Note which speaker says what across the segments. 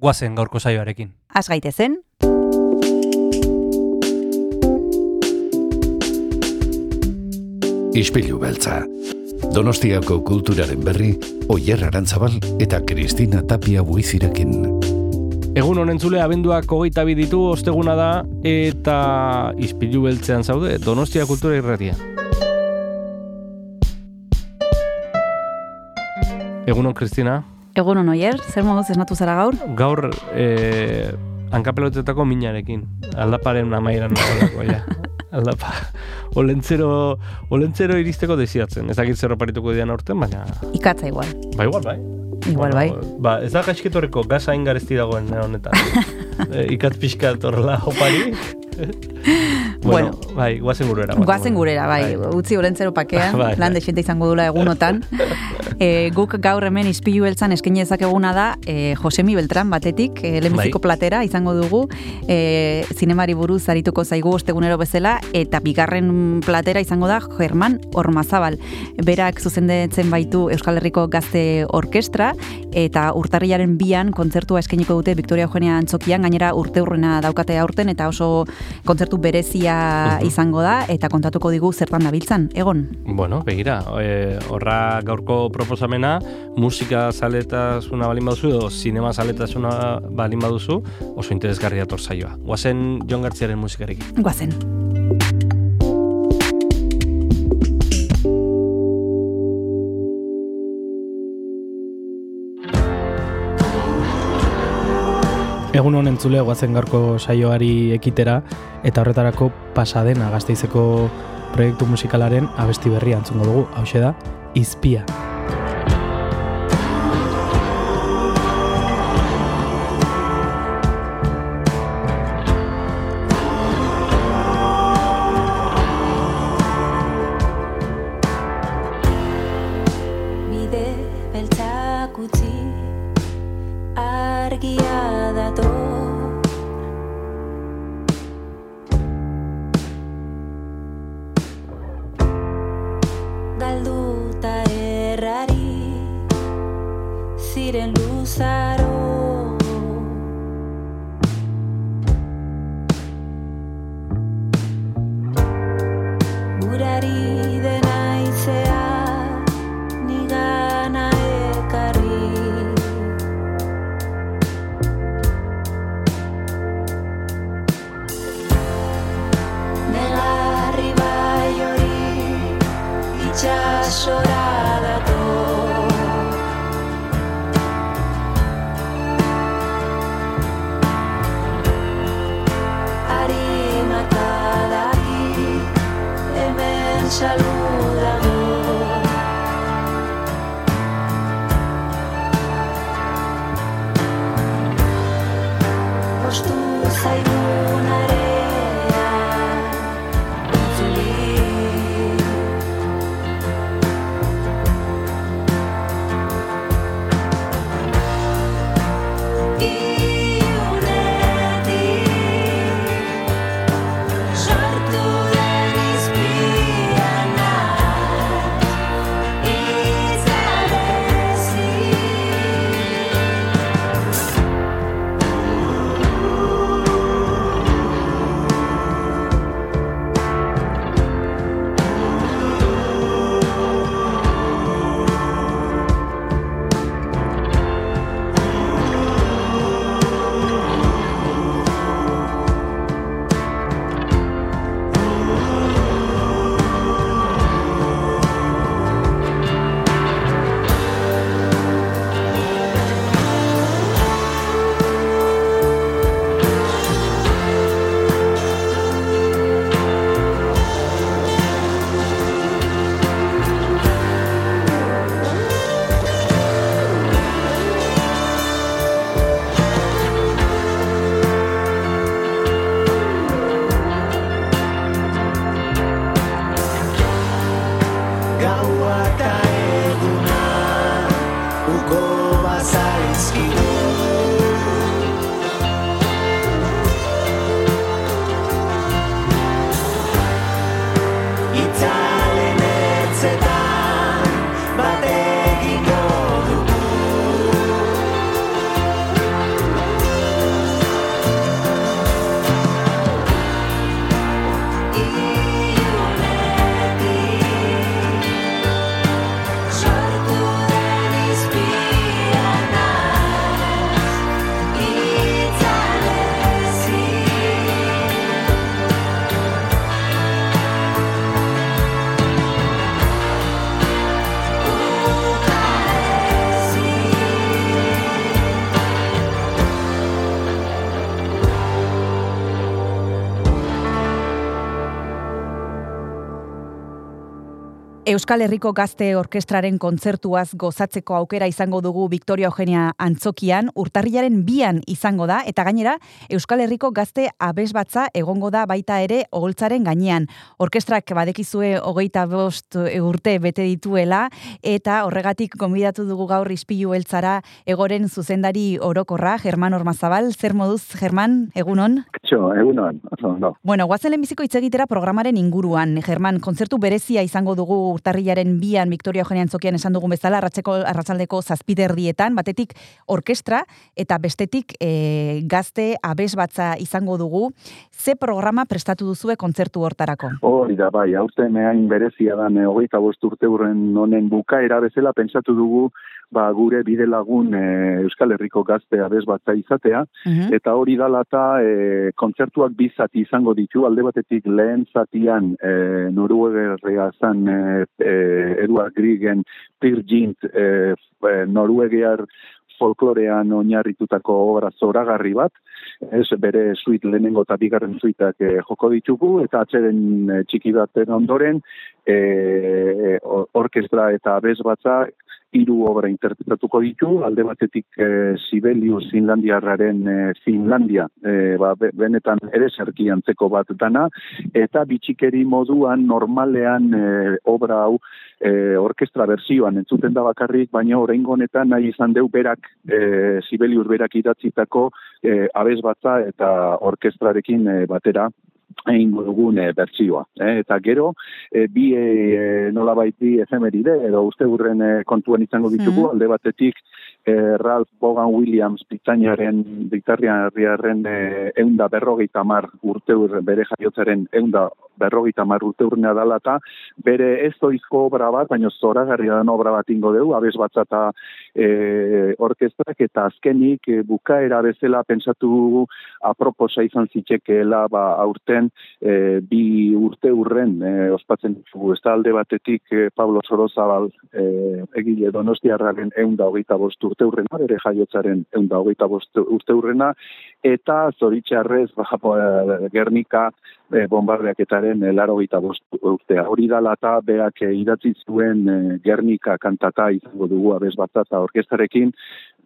Speaker 1: guazen gaurko saioarekin.
Speaker 2: Az gaitezen,
Speaker 3: Ispilu beltza. Donostiako kulturaren berri, Oyer Arantzabal eta Kristina Tapia buizirekin.
Speaker 1: Egun honen zule abenduak hogeita ditu osteguna da eta izpilu beltzean zaude Donostia Kultura Irratia. Egunon, Kristina.
Speaker 2: Egun hon oier, zer moduz esnatu zara gaur?
Speaker 1: Gaur eh, hankapelotetako minarekin. Aldaparen amaieran nolako, ja. Aldapa. Olentzero, olentzero iristeko desiatzen. Ez dakit zer oparituko dian aurten, baina...
Speaker 2: Ikatza igual,
Speaker 1: Ba, igual, bai.
Speaker 2: igual bai.
Speaker 1: Ba, ez da gaizketorreko gaza ingarezti dagoen honetan. e, ikat pixka horrela opari. bueno,
Speaker 2: Bueno.
Speaker 1: bai, guazen gurera.
Speaker 2: Guazen gurera, bai, utzi olentzero pakean,
Speaker 1: Bai,
Speaker 2: lan
Speaker 1: bai.
Speaker 2: desente izango dula egunotan. e, guk gaur hemen izpilu beltzan eskaini ezakeguna da e, Josemi Beltran batetik, e, lehenbiziko
Speaker 1: Bai.
Speaker 2: platera izango dugu, e, zinemari buruz arituko zaigu ostegunero bezala, eta bigarren platera izango da German Ormazabal. Berak zuzendetzen baitu Euskal Herriko Gazte Orkestra, eta urtarrilaren bian kontzertua eskainiko dute Victoria Eugenia Antzokian, gainera urte daukate aurten, eta oso kontzertu berezia
Speaker 1: Mhm.
Speaker 2: izango da, eta kontatuko digu zertan dabiltzan, egon.
Speaker 1: Bueno, begira, e, horra gaurko proposamena, musika zaletasuna balin baduzu, edo sinema zaletasuna balin baduzu, oso interesgarria dator saioa. Guazen Jon Gartziaren musikarekin.
Speaker 2: Guazen.
Speaker 4: Egun honen zule guazen gaurko saioari ekitera eta horretarako pasadena gazteizeko proiektu musikalaren abesti berria antzungo dugu, hause da, Izpia.
Speaker 2: Euskal Herriko Gazte Orkestraren kontzertuaz gozatzeko aukera izango dugu Victoria Eugenia Antzokian, urtarrilaren bian izango da, eta gainera Euskal Herriko Gazte Abesbatza egongo da baita ere oholtzaren gainean. Orkestrak badekizue hogeita bost urte bete dituela, eta horregatik gonbidatu dugu gaur ispilu heltzara egoren zuzendari orokorra, German Ormazabal. Zer moduz, German, egunon?
Speaker 5: Txo, egunon, oso ondo.
Speaker 2: Bueno, guazen lehenbiziko hitz egitera programaren inguruan. German, kontzertu berezia izango dugu urtarrilaren bian Victoria Eugenia Antzokian esan dugun bezala, arratzeko, arratzaldeko zazpiderdietan, batetik orkestra eta bestetik e, gazte abesbatza izango dugu. Ze programa prestatu duzue kontzertu hortarako?
Speaker 5: Hori da, bai, aurten hain berezia da, eh, hogeita bost urte urren honen bukaera bezala pentsatu dugu ba, gure bide lagun e, Euskal Herriko gazte abesbatza izatea,
Speaker 2: Mhm.
Speaker 5: eta hori dala eta e, kontzertuak bi zati izango ditu, alde batetik lehen zatian e, Noruegerria zan e, Eduard Griegen Peer Gint e, Noruegear folklorean oinarritutako obra zoragarri bat, ez bere suite lehenengo eta bigarren suitak e, joko ditugu, eta atzeren e, txiki baten ondoren, e, e, or- orkestra eta abez batza hiru obra interpretatuko ditu, alde batetik e, Sibelius Finlandiarraren e, Finlandia, e, ba, be- benetan ere zerki antzeko bat dana, eta bitxikeri moduan normalean e, obra hau e, orkestra berzioan entzuten da bakarrik, baina oraingo honetan nahi izan deu berak, e, Sibelius berak idatzitako e, abez batza eta orkestrarekin e, batera egingo dugun e, bertsioa. Eh? Eta gero, e, bi e, nolabait bi efemeride, edo uste hurren e, kontuan izango ditugu,
Speaker 2: Mhm.
Speaker 5: alde batetik e, Ralph Vaughan Williams Britaniaren, Britaniaren e, eunda berrogeita mar urte ur- bere jaiotzaren eunda berrogeita mar urte urrena dala eta bere ez doizko obra bat, baina zoragarria den obra bat ingo dugu, abez batza eta e, orkestrak, eta azkenik e, bukaera bezala pentsatu aproposa izan zitzekeela ba, aurten e, bi urte urren e, ospatzen ditugu. Ez da alde batetik e, Pablo Sorozabal e, egile donostiarraren eunda hogeita bost urte urrena, bere jaiotzaren eunda hogeita bost urte urrena, eta zoritxarrez ba, Gernika e, bombardeaketaren laro hogeita bost urtea. Hori dala eta berak e, idatzi zuen Gernika kantata izango dugu abez batza orkestarekin,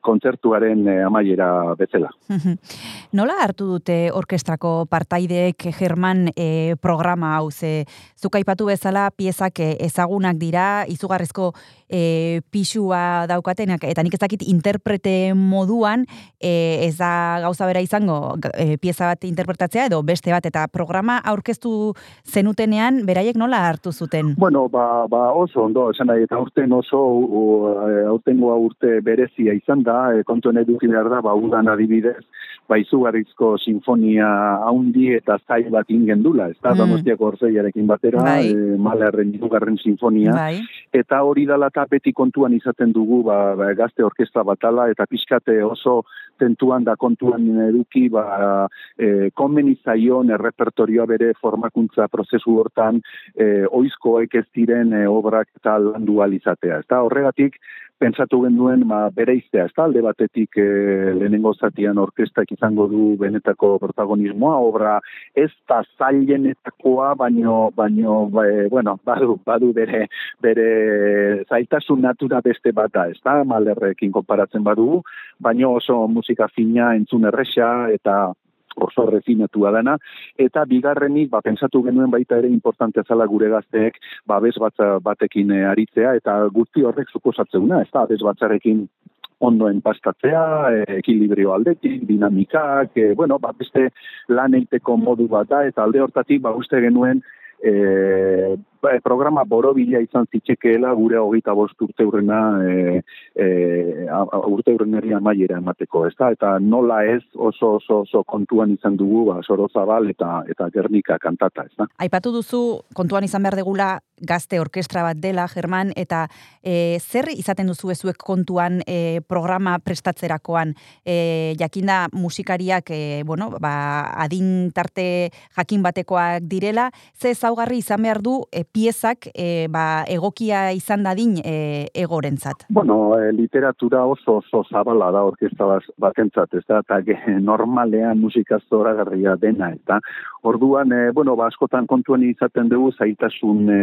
Speaker 5: kontzertuaren e, amaiera bezala.
Speaker 2: Nola hartu dute orkestrako partaideek German e, programa hau ze zuk aipatu bezala piezak e, ezagunak dira, izugarrizko e, pisua daukatenak eta nik ez dakit interprete moduan e, ez da gauza bera izango e, pieza bat interpretatzea edo beste bat eta programa aurkeztu zenutenean beraiek nola hartu zuten?
Speaker 5: Bueno, ba, ba oso ondo, esan nahi, eta urten oso, aurtengoa urte berezia izan da, e, kontuen eduki behar da, ba, udan adibidez, ba, izugarrizko sinfonia haundi eta zail bat ingendula, ez da,
Speaker 2: Mm.
Speaker 5: donostiako orzeiarekin batera,
Speaker 2: Bai.
Speaker 5: e, malerren izugarren sinfonia,
Speaker 2: Bai.
Speaker 5: eta hori dala eta beti kontuan izaten dugu ba, ba, gazte orkestra batala eta pixkate oso tentuan da kontuan eduki ba, e, komeni zaion errepertorioa bere formakuntza prozesu hortan e, oizkoek ez diren e, obrak eta landu ahal izatea. Eta horregatik pentsatu genduen ma, bere iztea, ez da, alde batetik e, lehenengo zatian orkestak izango du benetako protagonismoa, obra ez da zailenetakoa, baino, baino ba, e, bueno, badu, badu bere, bere zaitasun natura beste bata, ez da, malerrekin konparatzen badugu, baino oso musika fina entzun erresa eta oso refinatua dana, eta bigarrenik, ba, pensatu genuen baita ere importante zala gure gazteek, ba, bez bat, batekin eh, aritzea, eta guzti horrek suposatzeuna, ez da, bez batzarekin ondoen pastatzea, e, ekilibrio aldetik, dinamikak, e, bueno, ba, beste lan egiteko modu bat da, eta alde hortatik, ba, uste genuen, e, ba, programa borobila izan zitzekeela gure hogeita bost urte urrena e, e, urte urrenari amaiera emateko, ez da? Eta nola ez oso oso oso kontuan izan dugu ba, Sorozabal eta eta Gernika kantata, ez da?
Speaker 2: Aipatu duzu kontuan izan behar degula gazte orkestra bat dela, German, eta e, zer izaten duzu ezuek kontuan e, programa prestatzerakoan? E, jakinda musikariak, e, bueno, ba, adin tarte jakin batekoak direla, ze ezaugarri izan behar du e, piezak e, ba, egokia izan dadin e, egorentzat.
Speaker 5: Bueno, e, literatura oso oso zabala da orkestra batentzat, ez da, eta normalean musika zoragarria dena, eta orduan, e, bueno, ba, askotan kontuan izaten dugu zaitasun e,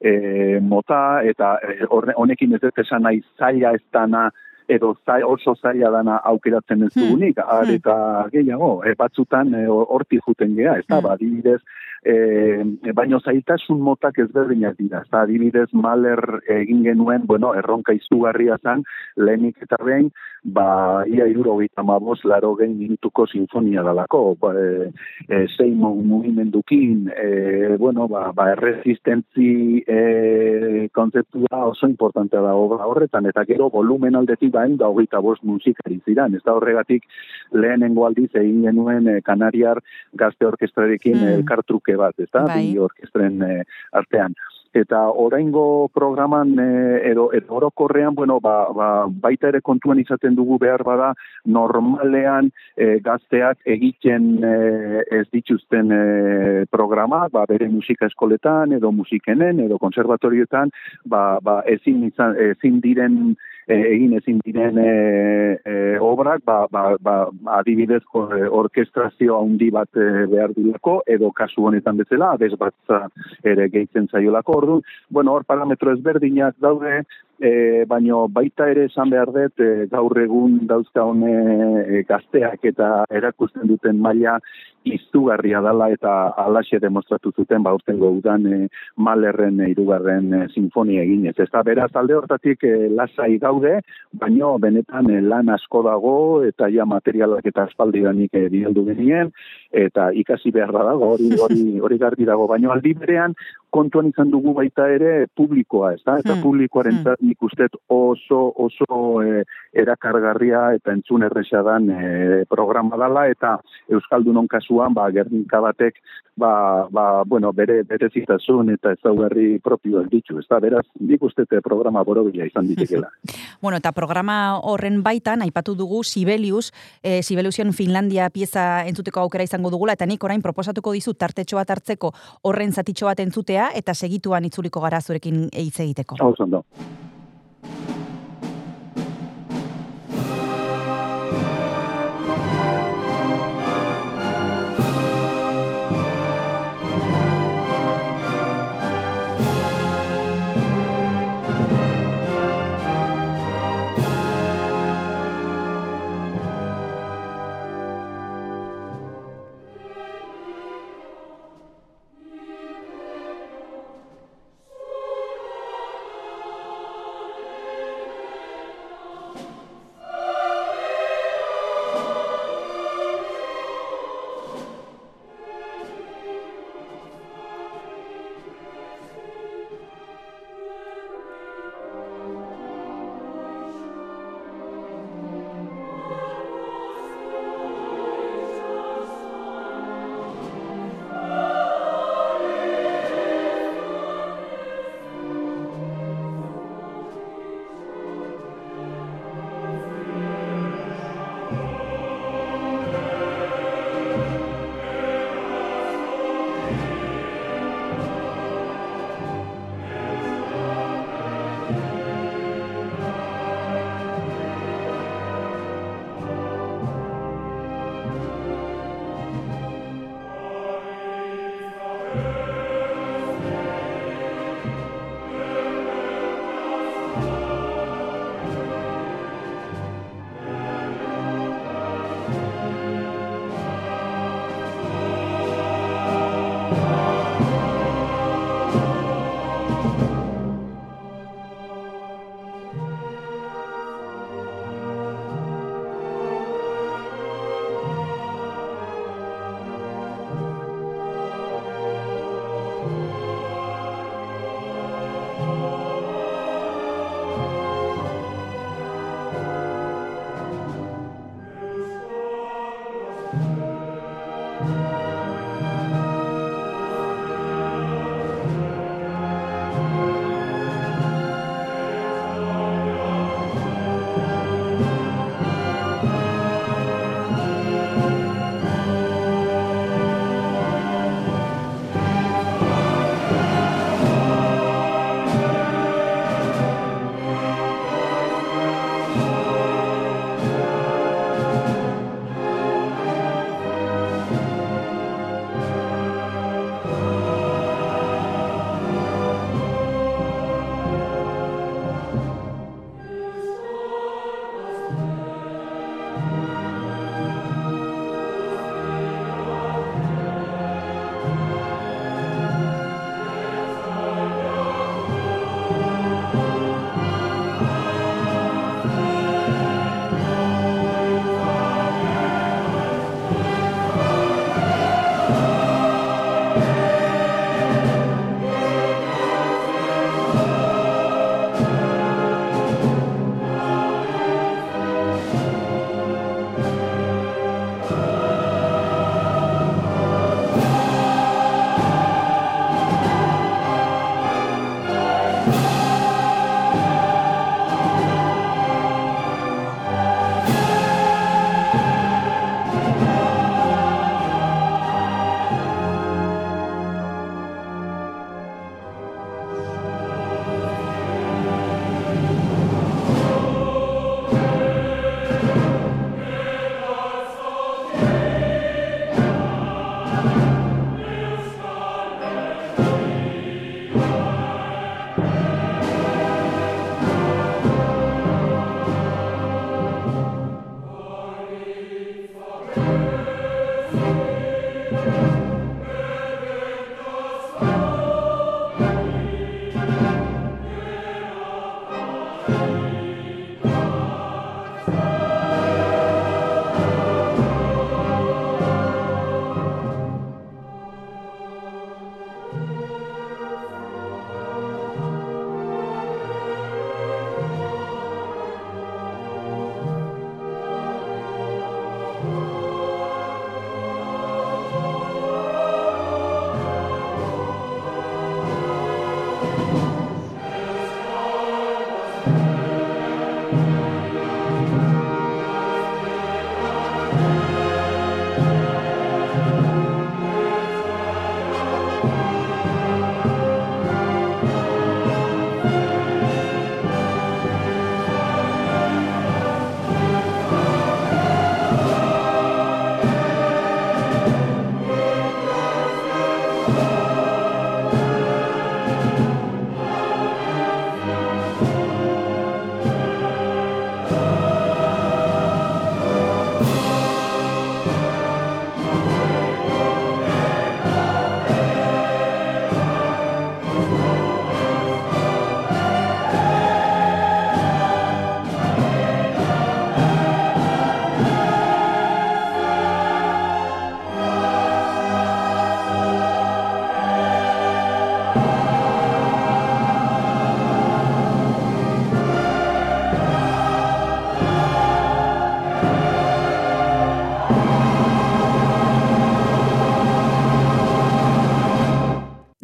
Speaker 5: e, mota, eta e, honekin ez dut esan nahi zaila ez dana, edo zai, oso zaila dana aukeratzen ez
Speaker 2: Hmm,
Speaker 5: dugunik,
Speaker 2: hmm.
Speaker 5: eta gehiago, e, batzutan e, horti juten gea, ez da,
Speaker 2: Hmm.
Speaker 5: ba, adibidez, e, baino zailtasun motak ezberdinak dira. Eta adibidez Maler egin genuen, bueno, erronka izugarria zen, lehenik eta behin, ba, ia iruro mabos, laro gehi minutuko sinfonia dalako, ba, e, e, sei mu- mugimendukin, e, bueno, ba, ba, erresistentzi e, kontzeptua oso importantea da obra horretan, eta gero volumen aldetik bain da hogeita bost musikari ziran, ez da horregatik lehenengo aldiz egin genuen e, Kanariar gazte orkestrarekin
Speaker 2: Mm.
Speaker 5: elkartruke bat, ez da,
Speaker 2: Bai.
Speaker 5: bi orkestren e, artean. Eta oraingo programan e, edo, edo orokorrean, bueno, ba, ba, baita ere kontuan izaten dugu behar bada, normalean e, gazteak egiten e, ez dituzten e, programak, ba, bere musika eskoletan, edo musikenen, edo konservatorioetan, ba, ba, ezin, izan, ezin diren egin ezin diren e, e, obrak, ba, ba, ba, adibidez orkestrazio handi bat e, behar dilako, edo kasu honetan bezala, abez batza ere gehitzen zaiolako. Orduan, bueno, hor parametro ezberdinak daude, e, baino baita ere esan behar dut, e, gaur egun dauzka hone e, gazteak eta erakusten duten maila izugarria dala eta alaxe demostratu zuten ba urtengo udan e, Malerren e, hirugarren e, sinfonia eginez. Ez da beraz alde hortatik e, lasai gaude, baino benetan e, lan asko dago eta ja materialak eta aspaldidanik e, bialdu genien eta ikasi beharra dago hori hori hori garbi dago, baino aldi berean kontuan izan dugu baita ere publikoa, ez da? Eta
Speaker 2: Hmm,
Speaker 5: publikoaren nik uste oso oso e, erakargarria eta entzun erresa dan e, programa dala eta Euskaldunon kasuan ba Gernika batek ba, ba, bueno, bere berezitasun eta ezaugarri propioak ditu, ez da? Beraz, nik uste te programa borobila izan ditekela.
Speaker 2: Bueno, eta programa horren baitan, aipatu dugu Sibelius, e, Sibeliusen Finlandia pieza entzuteko aukera izango dugula, eta nik orain proposatuko dizut tartetxo bat hartzeko horren zatitxo bat entzutea, eta segituan itzuliko gara zurekin hitz egiteko.
Speaker 5: Hau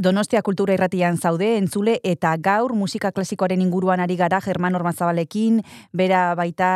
Speaker 2: Donostia kultura irratian zaude, entzule, eta gaur musika klasikoaren inguruan ari gara German Ormazabalekin, bera baita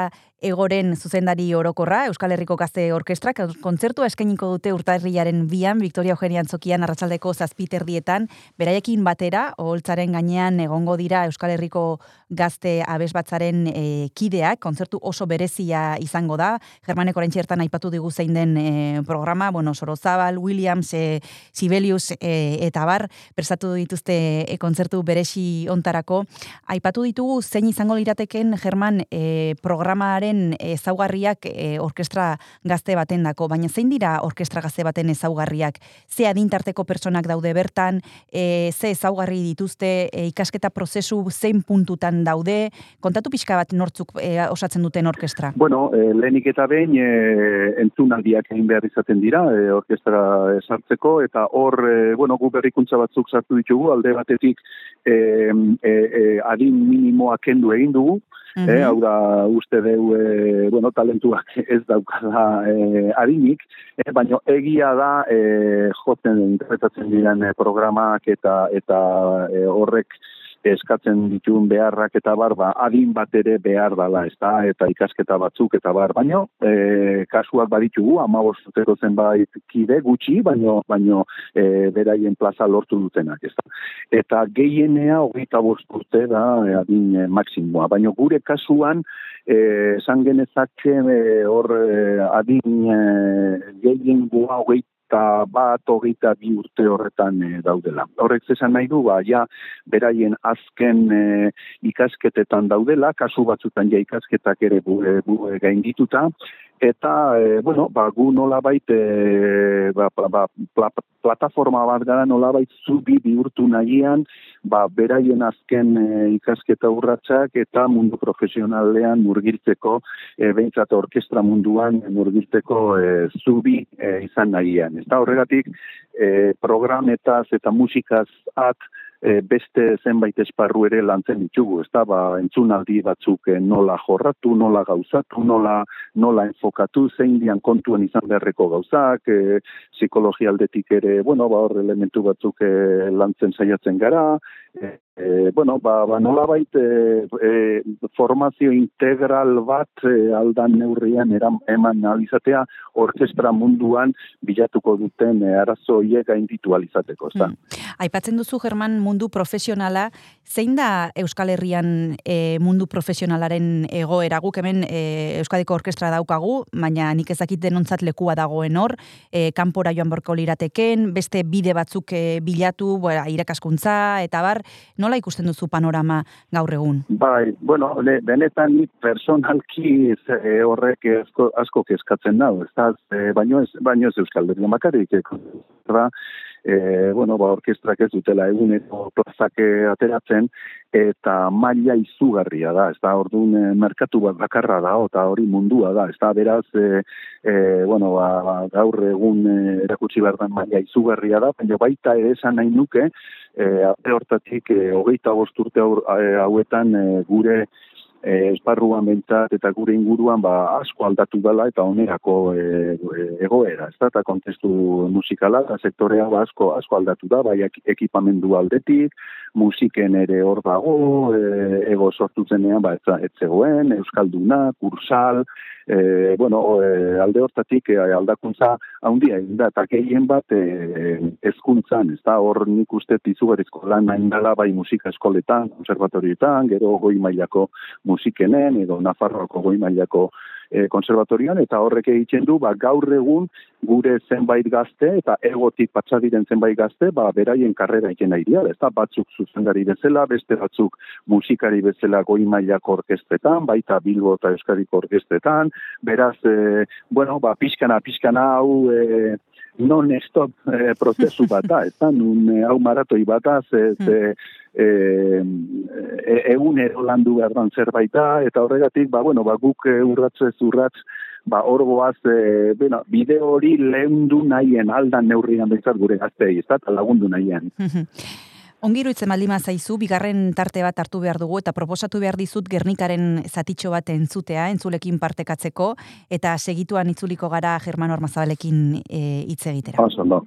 Speaker 2: egoren zuzendari orokorra, Euskal Herriko Gazte Orkestrak, kontzertua eskainiko dute urtarriaren bian, Victoria Eugenia Antzokian arratsaldeko zazpiterdietan, beraiekin batera, oholtzaren gainean egongo dira Euskal Herriko Gazte Abesbatzaren e, kideak, kontzertu oso berezia izango da, Germanek orain txertan aipatu digu zein den e, programa, bueno, Sorozabal, Williams, e, Sibelius e, eta bar, prestatu dituzte e, kontzertu beresi ontarako. Aipatu ditugu zein izango lirateken German e, programaren ezaugarriak e, orkestra gazte baten dako, baina zein dira orkestra gazte baten ezaugarriak? Ze adintarteko personak daude bertan, e, ze ezaugarri dituzte, e, ikasketa prozesu zein puntutan daude, kontatu pixka bat nortzuk e, osatzen duten orkestra?
Speaker 5: Bueno, e, lehenik eta behin e, entzunaldiak egin behar izaten dira, e, orkestra sartzeko, eta hor, e, bueno, gu berrikuntza batzuk sartu ditugu, alde batetik e, e, e, adin minimoa kendu egin dugu,
Speaker 2: Mhm.
Speaker 5: eh, hau da uste deu, e, bueno, talentuak ez daukala e, adinik, eh, baina egia da e, jotzen interpretatzen diren e, programak eta eta e, horrek eskatzen dituen beharrak eta bar, ba, adin bat ere behar dala, ez da, eta ikasketa batzuk eta bar, baino, e, kasuak baditugu, amabostuteko zenbait kide gutxi, baino, baino e, beraien plaza lortu dutenak, ez da. Eta gehienea hogeita bost urte da e, adin e, maksimoa, baino gure kasuan, eh, esan genezake e, hor e, adin e, gehien goa hogeita eta bat hogeita bi urte horretan e, daudela. Horrek esan nahi du, ba, ja, beraien azken e, ikasketetan daudela, kasu batzutan ja ikasketak ere bu, e, bu, gaindituta, eta, e, bueno, ba, gu nolabait, e, ba, ba, pla, plataforma bat gara nolabait zubi bihurtu nahian, ba, beraien azken e, ikasketa urratsak eta mundu profesionalean murgiltzeko, e, behintzat orkestra munduan murgiltzeko e, zubi e, izan nahian. Eta horregatik, e, programetaz eta musikaz at, e, beste zenbait esparru ere lantzen ditugu, ez da, ba, entzunaldi batzuk e, nola jorratu, nola gauzatu, nola, nola enfokatu, zein dian kontuen izan beharreko gauzak, e, psikologia aldetik ere, bueno, ba, hor elementu batzuk e, lantzen saiatzen gara, e, bueno, ba, ba nolabait e, e, formazio integral bat e, aldan neurrian eram, eman alizatea orkestra munduan bilatuko duten e, arazo hiek gainditu alizateko, ez da?
Speaker 2: Mm. Aipatzen duzu German mundu profesionala, zein da Euskal Herrian e, mundu profesionalaren egoera guk hemen e, Euskadiko orkestra daukagu, baina nik ezakit denontzat lekua dagoen hor, e, kanpora joan borko lirateken, beste bide batzuk e, bilatu, bora, irakaskuntza, eta bar, nola ikusten duzu panorama gaur egun?
Speaker 5: Bai, bueno, le, benetan ni personalki e, horrek asko, asko kezkatzen nau, ez da, e, baino ez, baino ez Euskal Herria makarik, e, e, bueno, ba, orkestrak ez dutela eguneko plazak ateratzen, eta maila izugarria da, ez da, orduan e, merkatu bat bakarra da, eta hori mundua da, ez da, beraz, e, e, bueno, ba, ba, gaur egun e, erakutsi behar da maila izugarria da, baina baita ere esan nahi nuke, e, hortatik, e, hogeita bosturte hauetan e, gure e, esparruan bentsat eta gure inguruan ba, asko aldatu dela eta onerako e, e, egoera, ez da, eta kontestu musikala, eta sektorea ba, asko, asko aldatu da, bai ekipamendu aldetik, musiken ere hor dago, e, ego sortu zenean, ba, ez zegoen, Euskalduna, Kursal, e, bueno, e, alde hortatik e, aldakuntza handia egin da, eta gehien bat e, ezkuntzan, ez da, hor nik uste izugarrizko lan nahi dela bai musika eskoletan, konservatorietan, gero goi mailako musikenen, edo Nafarroako goi mailako e, konservatorian, eta horrek egiten du, ba, gaur egun gure zenbait gazte, eta egotik patsadiren zenbait gazte, ba, beraien karrera egin nahi dira, ez da, batzuk zuzendari bezala, beste batzuk musikari bezala goi mailako orkestetan, baita Bilbo eta Euskariko orkestetan, beraz, e, bueno, ba, pixkana, pixkana hau, e, non stop e, prozesu bat da, ez da, nun e, hau maratoi bat da, ze, ze, e, e, egunero landu behar dan zerbait da, eta horregatik, ba, bueno, ba, guk e, urratz ez urratz, ba, orgoaz, e, bueno, bideo hori lehendu nahien, aldan neurrian bezat gure gaztei, ez da, lagundu nahien.
Speaker 2: Ongiru itzen baldima zaizu, bigarren tarte bat hartu behar dugu eta proposatu behar dizut Gernikaren zatitxo bat entzutea, entzulekin partekatzeko, eta segituan itzuliko gara Germano Armazabalekin e, hitz egitera.
Speaker 5: Oso, ondo.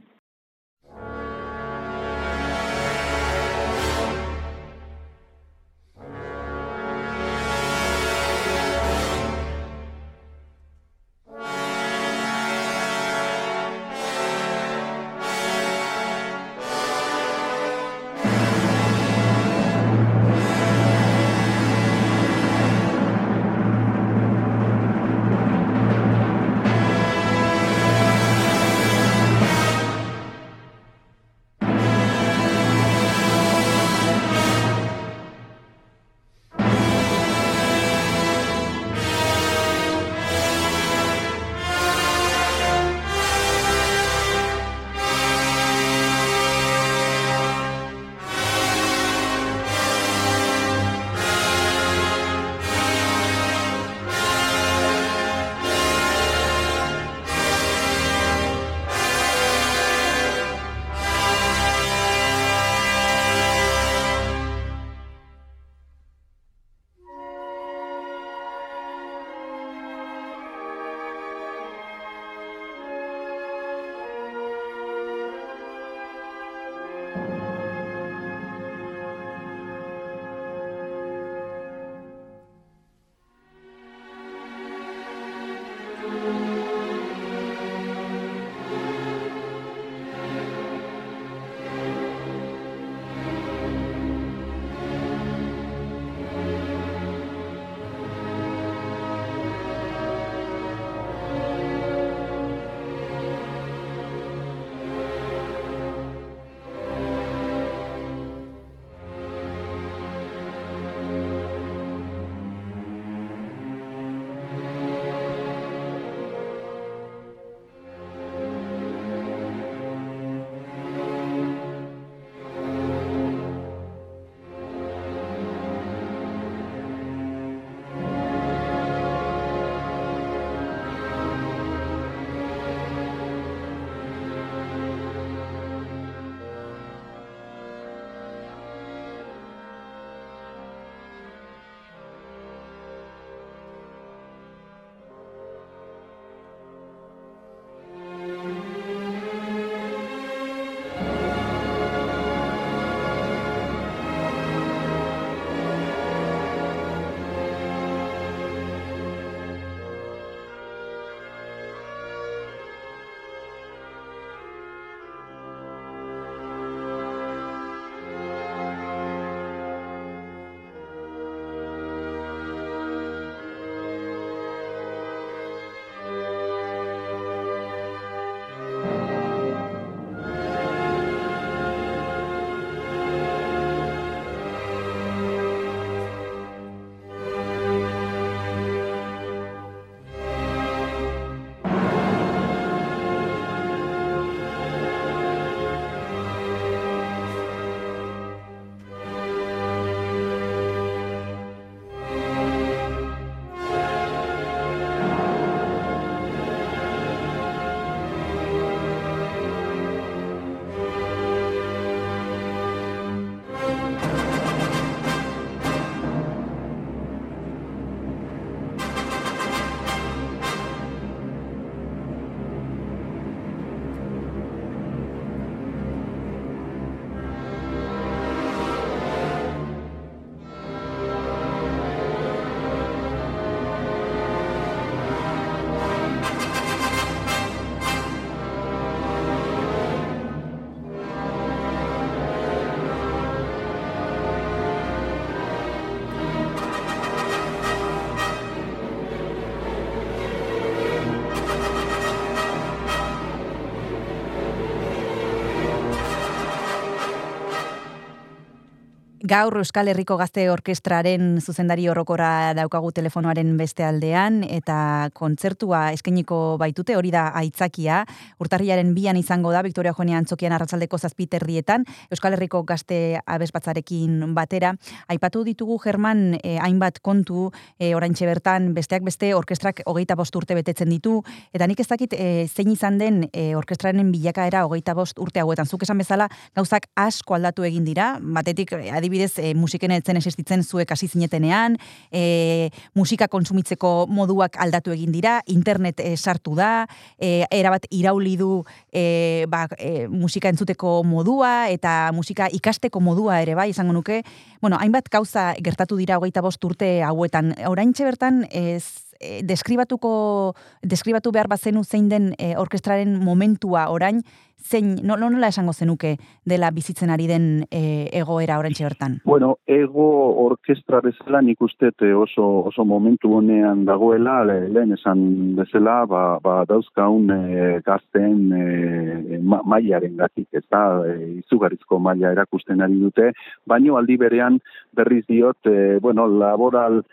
Speaker 2: Gaur Euskal Herriko Gazte Orkestraren zuzendari orokorra daukagu telefonoaren beste aldean eta kontzertua eskainiko baitute hori da aitzakia. Urtarriaren bian izango da Victoria Joanean Antzokian arratsaldeko zazpiterrietan Euskal Herriko Gazte Abesbatzarekin batera. Aipatu ditugu German eh, hainbat kontu eh, oraintxe bertan besteak beste orkestrak hogeita bost urte betetzen ditu eta nik ez dakit eh, zein izan den eh, orkestraren bilakaera hogeita bost urte hauetan. Zuk esan bezala gauzak asko aldatu egin dira, batetik eh, adibidez e, musiken etzen existitzen zuek hasi zinetenean, e, musika kontsumitzeko moduak aldatu egin dira, internet e, sartu da, e, erabat irauli du e, ba, e, musika entzuteko modua eta musika ikasteko modua ere bai izango nuke. Bueno, hainbat gauza gertatu dira hogeita bost urte hauetan. Oraintxe bertan ez e, deskribatuko deskribatu behar bazenu zein den e, orkestraren momentua orain zein no, no- nola esango zenuke dela bizitzen ari den e, egoera oraintxe bertan.
Speaker 5: Bueno, ego orkestra bezala nik uste te oso, oso momentu honean dagoela, le- lehen esan bezala, ba, ba dauzkaun e, gazten e, ma, mailaren gatik, ez da, e, izugarrizko maila erakusten ari dute, baino aldi berean berriz diot, e, bueno, laboral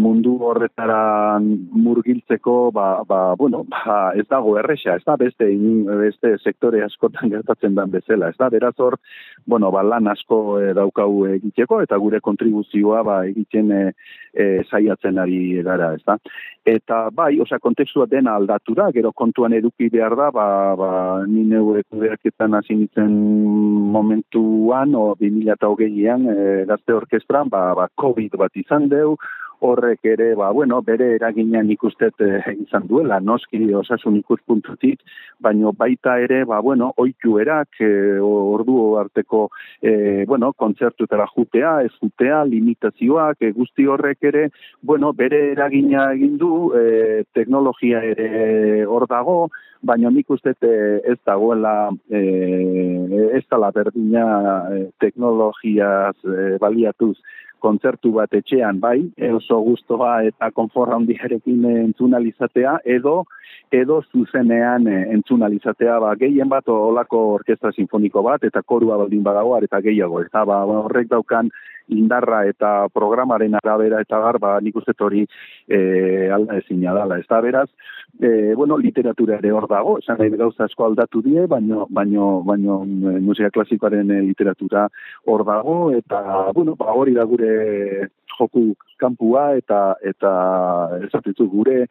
Speaker 5: mundu horretara murgiltzeko ba, ba, bueno, ba, ez dago erresa, ez da beste, in- beste sektore askotan gertatzen den bezala, ez da beraz hor, bueno, ba, lan asko e, daukau egiteko eta gure kontribuzioa ba, egiten e, e, saiatzen ari gara, ez da. Eta bai, osea, kontekstua dena aldatu da, gero kontuan eduki behar da, ba, ba, ni neure kudeaketan hasi nintzen momentuan, o 2008an, e, gazte orkestran, ba, ba, COVID bat izan deu, horrek ere, ba, bueno, bere eraginean ikustet e, izan duela, noski osasun ikuspuntutik, baino baita ere, ba, bueno, oituerak, e, ordu arteko, e, bueno, kontzertutara jutea, ez jutea, limitazioak, e, guzti horrek ere, bueno, bere eragina egin du, e, teknologia ere hor dago, baina nik uste ez dagoela, e, ez dala berdina teknologiaz e, baliatuz kontzertu bat etxean bai, oso gustoa eta konforra handiarekin entzunalizatea, edo edo zuzenean e, entzunalizatea, ba, gehien bat olako orkestra sinfoniko bat, eta korua baldin badago, eta gehiago, eta ba, horrek daukan indarra eta programaren arabera eta gar, ba, nik uste hori e, alda ezina dala. Ez da, beraz, e, bueno, literatura ere hor dago, esan nahi gauza asko aldatu die, baino, baino, baino e, musika klasikoaren e, literatura hor dago, eta, bueno, ba, hori da gure joku kanpua, eta, eta esatitu gure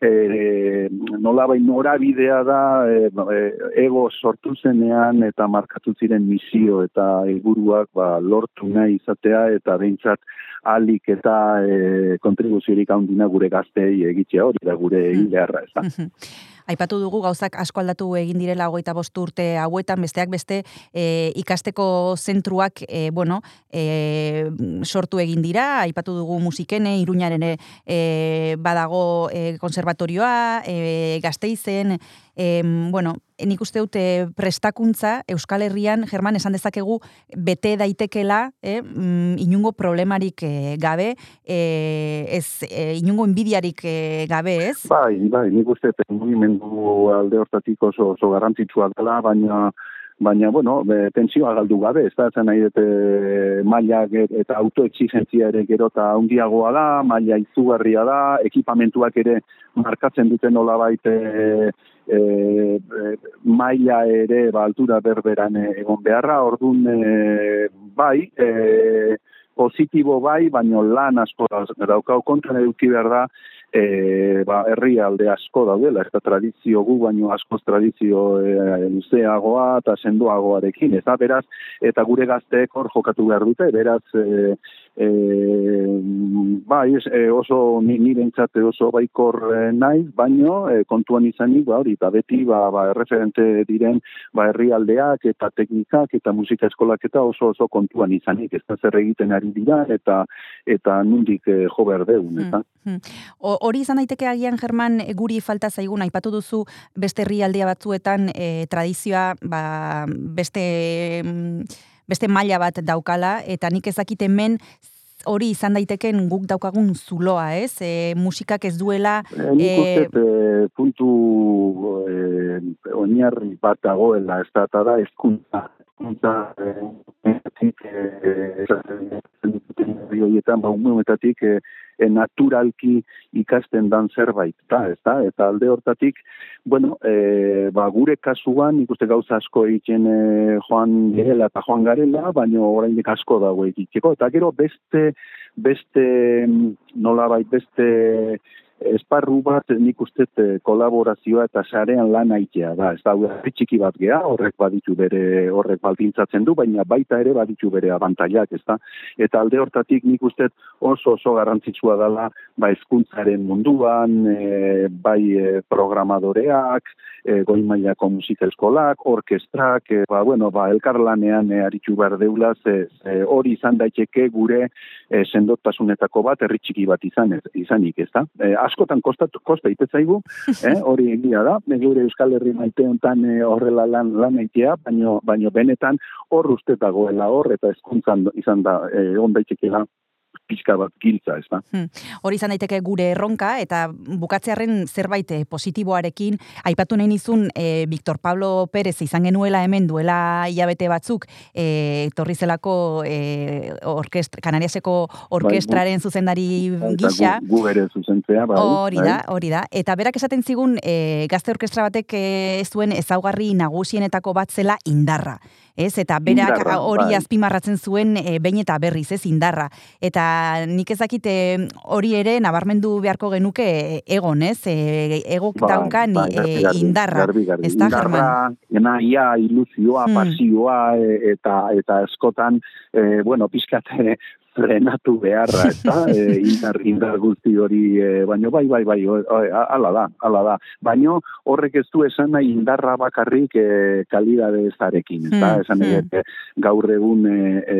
Speaker 5: e, nolabai norabidea da e, e, ego sortu zenean eta markatu ziren misio eta helburuak ba, lortu nahi izatea eta behintzat alik eta e, kontribuziorik handina gure gaztei egitea hori da gure
Speaker 2: Mm.
Speaker 5: hilearra, ez da.
Speaker 2: Aipatu dugu gauzak asko aldatu egin direla hogeita bost urte hauetan, besteak beste e, ikasteko zentruak e, bueno, e, sortu egin dira, aipatu dugu musikene, iruñaren e, badago e, konservatorioa, e, gazteizen, e, bueno, nik uste dute prestakuntza Euskal Herrian, German, esan dezakegu, bete daitekela, eh, mm, inungo problemarik eh, gabe, eh, ez, eh, inungo inbidiarik eh, gabe, ez?
Speaker 5: Bai, bai, nik uste mugimendu alde hortatik oso, oso garrantzitsua dela, baina baina, bueno, be, tensioa galdu gabe, ez da, zen nahi dute maila eta autoexigentzia ere gero eta handiagoa da, maila izugarria da, ekipamentuak ere markatzen duten nola baite e, e, maila ere ba, altura berberan e, egon beharra, orduan e, bai, e, positibo bai, baino lan asko da- daukau kontuan eduki behar da, e, ba, herrialde asko daudela, eta tradizio gu baino askoz tradizio e, luzeagoa eta sendoagoarekin, ez da, beraz, eta gure gazteek hor jokatu behar dute, beraz, e, e, bai, e, oso ni, nirentzat oso baikor e, naiz, baino e, kontuan izanik, ba, hori, ba, beti, ba, ba, erreferente diren, ba, herrialdeak eta teknikak eta musika eskolak eta oso oso kontuan izanik, ez da zer egiten ari dira, eta eta nundik e, jo behar deun, eta.
Speaker 2: Hmm. O- Hori izan daiteke agian German guri falta zaigun aipatu duzu beste herrialdea batzuetan e, tradizioa ba, beste mm, beste maila bat daukala eta nik ezakit hemen hori izan daiteken guk daukagun zuloa, ez? E, musikak ez duela
Speaker 5: E, nik uste dut, e, puntu e, oinarri bat dagoela, ez da, eta da, ezkuntza, ezkuntza e, horretatik, eh, esaten eh, naturalki ikasten dan zerbait, eta, ez da, eta alde hortatik, bueno, eh, ba, gure kasuan, ikuste gauza asko egiten eh, joan gerela eta joan garela, baina oraindik asko dago egiteko, eta gero beste, beste, mm, nolabait, beste, esparru bat nik uste eh, kolaborazioa eta sarean lan aitea da. Ez da, txiki bat gea, horrek baditu bere, horrek baldintzatzen du, baina baita ere baditu bere abantailak, ez da. Eta alde hortatik nik uste oso oso garrantzitsua dela, ba hezkuntzaren munduan, e, bai e, programadoreak, e, goi mailako musika eskolak, orkestrak, e, ba, bueno, ba, elkarlanean e, aritu behar deula, ze, hori izan daiteke gure e, sendotasunetako bat, herri txiki bat izan, izanik, ez da. E, askotan kostatu, kosta ite zaigu, eh, hori egia da, gure Euskal Herri maite hontan eh, horrela lan lan aitea, baino baino benetan hor uste dagoela hor eta hezkuntzan izan da eh, on daitekeela pixka bat giltza, ez da.
Speaker 2: Hmm. Hori izan daiteke gure erronka eta bukatzearen zerbait eh, positiboarekin aipatu nahi nizun eh, Victor Pablo Pérez izan genuela hemen duela hilabete batzuk eh, etorri zelako eh, orkestra, Kanariaseko orkestraren zuzendari
Speaker 5: Eta
Speaker 2: gisa.
Speaker 5: gu, gu ere zuzentzea, bai.
Speaker 2: Hori da,
Speaker 5: bai.
Speaker 2: hori da. Eta berak esaten zigun e, gazte orkestra batek e, ez duen ezaugarri nagusienetako bat zela indarra. Ez, eta berak
Speaker 5: Indarra,
Speaker 2: hori
Speaker 5: bai.
Speaker 2: azpimarratzen zuen e, behin eta berriz, ez, indarra. Eta nik ezakite hori ere nabarmendu beharko genuke e, egon, ez? E, egok
Speaker 5: Bai,
Speaker 2: daukan
Speaker 5: bai, garbi, garbi,
Speaker 2: indarra.
Speaker 5: garbi, garbi.
Speaker 2: Ez da,
Speaker 5: Indarra,
Speaker 2: Germán?
Speaker 5: naia, ilusioa,
Speaker 2: Hmm.
Speaker 5: pasioa, eta eta askotan, e, bueno, pixkat e, frenatu beharra, ez da, e, indar, indar guzti hori, e, baino bai, bai, bai, o- o- ala da, ala da. Baino horrek ez du esan nahi indarra bakarrik e, kalidade ezarekin, ez da,
Speaker 2: Hmm,
Speaker 5: esan nahi
Speaker 2: hmm.
Speaker 5: dut, gaur egun e, e,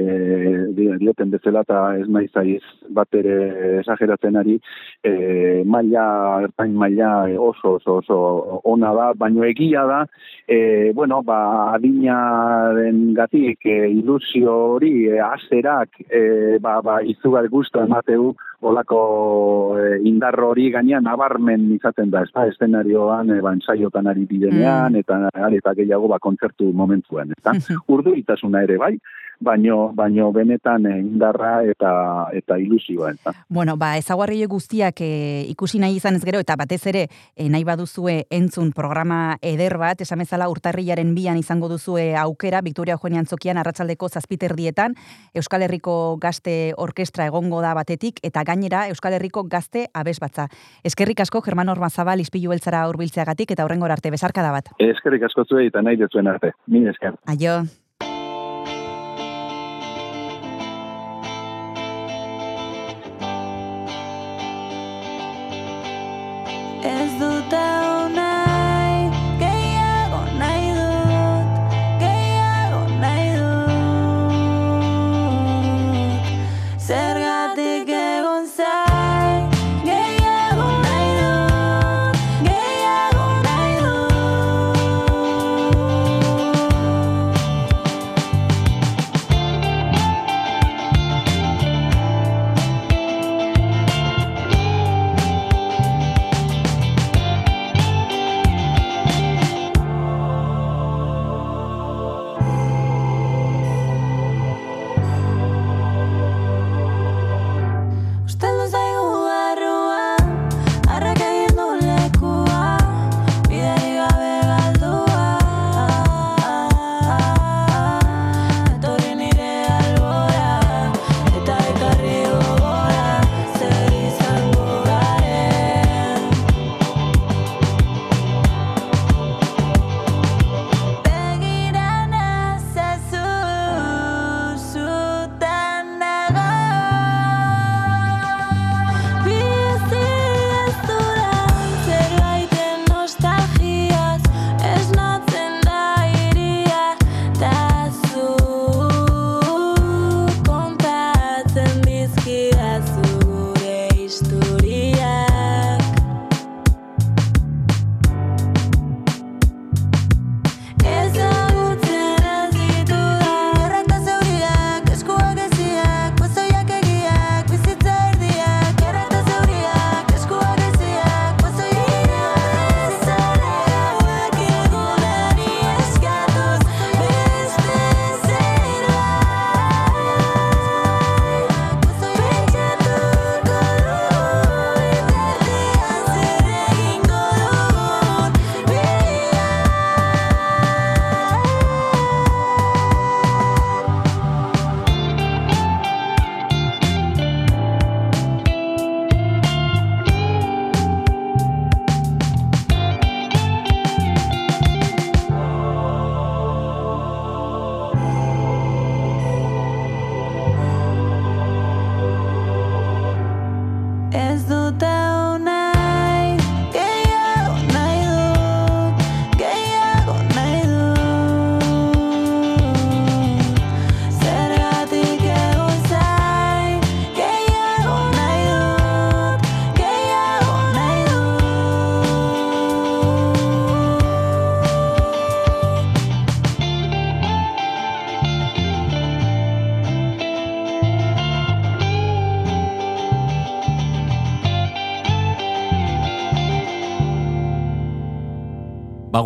Speaker 5: di- dioten bezala eta ez naiz aiz bat ere esageratzen ari, e, maila, ertain maila oso, oso, oso ona da, baino egia da, e, bueno, ba, adinaren gatik, e, ilusio hori, e, azerak, e, ba, ba, izugar guztu emateu, olako e, indar hori gainean nabarmen izaten da, ez da, eszenarioan, e, ba, ensaiotan ari bidenean, eta, eta gehiago ba, kontzertu momentuan, ez da. Urduritasuna ere bai, baino, baino benetan indarra eta, eta ilusioa, ez da.
Speaker 2: Bueno, ba, ezaguarri guztiak e, ikusi nahi izan ez gero, eta batez ere e, nahi baduzue entzun programa eder bat, esan bezala urtarrilaren bian izango duzue aukera, Victoria Eugenia Antzokian arratsaldeko zazpiterdietan, Euskal Herriko Gazte Orkestra egongo da batetik, eta gainera Euskal Herriko Gazte Abesbatza. Eskerrik asko, Germán Ormazabal, izpilu beltzara urbiltzeagatik, eta horrengor arte, besarkada bat.
Speaker 5: Eskerrik asko zuei eta nahi dezuen arte. Min esker.
Speaker 2: Aio.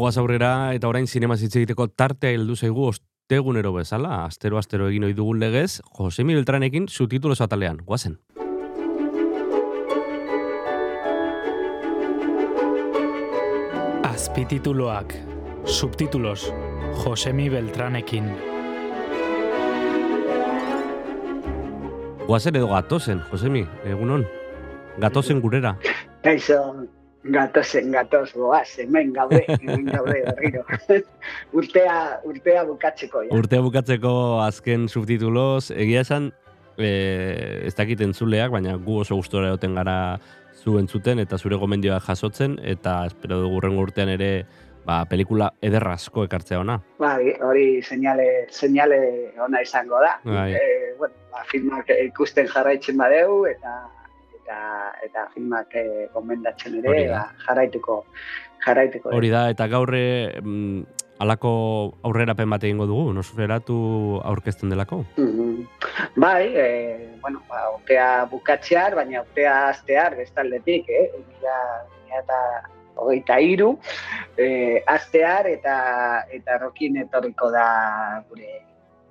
Speaker 6: Bagoaz aurrera eta orain zinema hitz egiteko tartea heldu zaigu ostegunero bezala, astero astero egin ohi dugun legez, Josemi Beltranekin subtitulos atalean. Guazen.
Speaker 7: Azpitituloak, subtitulos, Josemi Beltranekin.
Speaker 6: Guazen edo gatozen, Josemi, egunon. Gatozen gurera.
Speaker 8: Kaixo, gatozen, gatoz, goaz, hemen gaude, hemen gaude berriro. urtea, urtea bukatzeko, ja.
Speaker 6: Urtea bukatzeko azken subtituloz, egia esan, e, ez dakit entzuleak, baina gu oso gustora egoten gara zu entzuten eta zure gomendioa jasotzen, eta espero dugu urrengo urtean ere ba, pelikula ederrazko ekartzea ona.
Speaker 8: Bai, hori seinale, seinale ona izango da.
Speaker 6: Bai.
Speaker 8: Eh, bueno, ba, filmak ikusten jarraitzen badeu, eta eta eta filmak eh, gomendatzen ere ba, jarraituko jarraituko.
Speaker 6: Hori da, eta gaurre mm, alako aurrerapen bat egingo dugu, nosferatu aurkezten delako.
Speaker 8: Mhm. Bai, e, bueno, ba, urtea bukatzear, baina urtea aztear bestaldetik, eh? Eta hogeita iru, e, aztear eta eta rokin etorriko da gure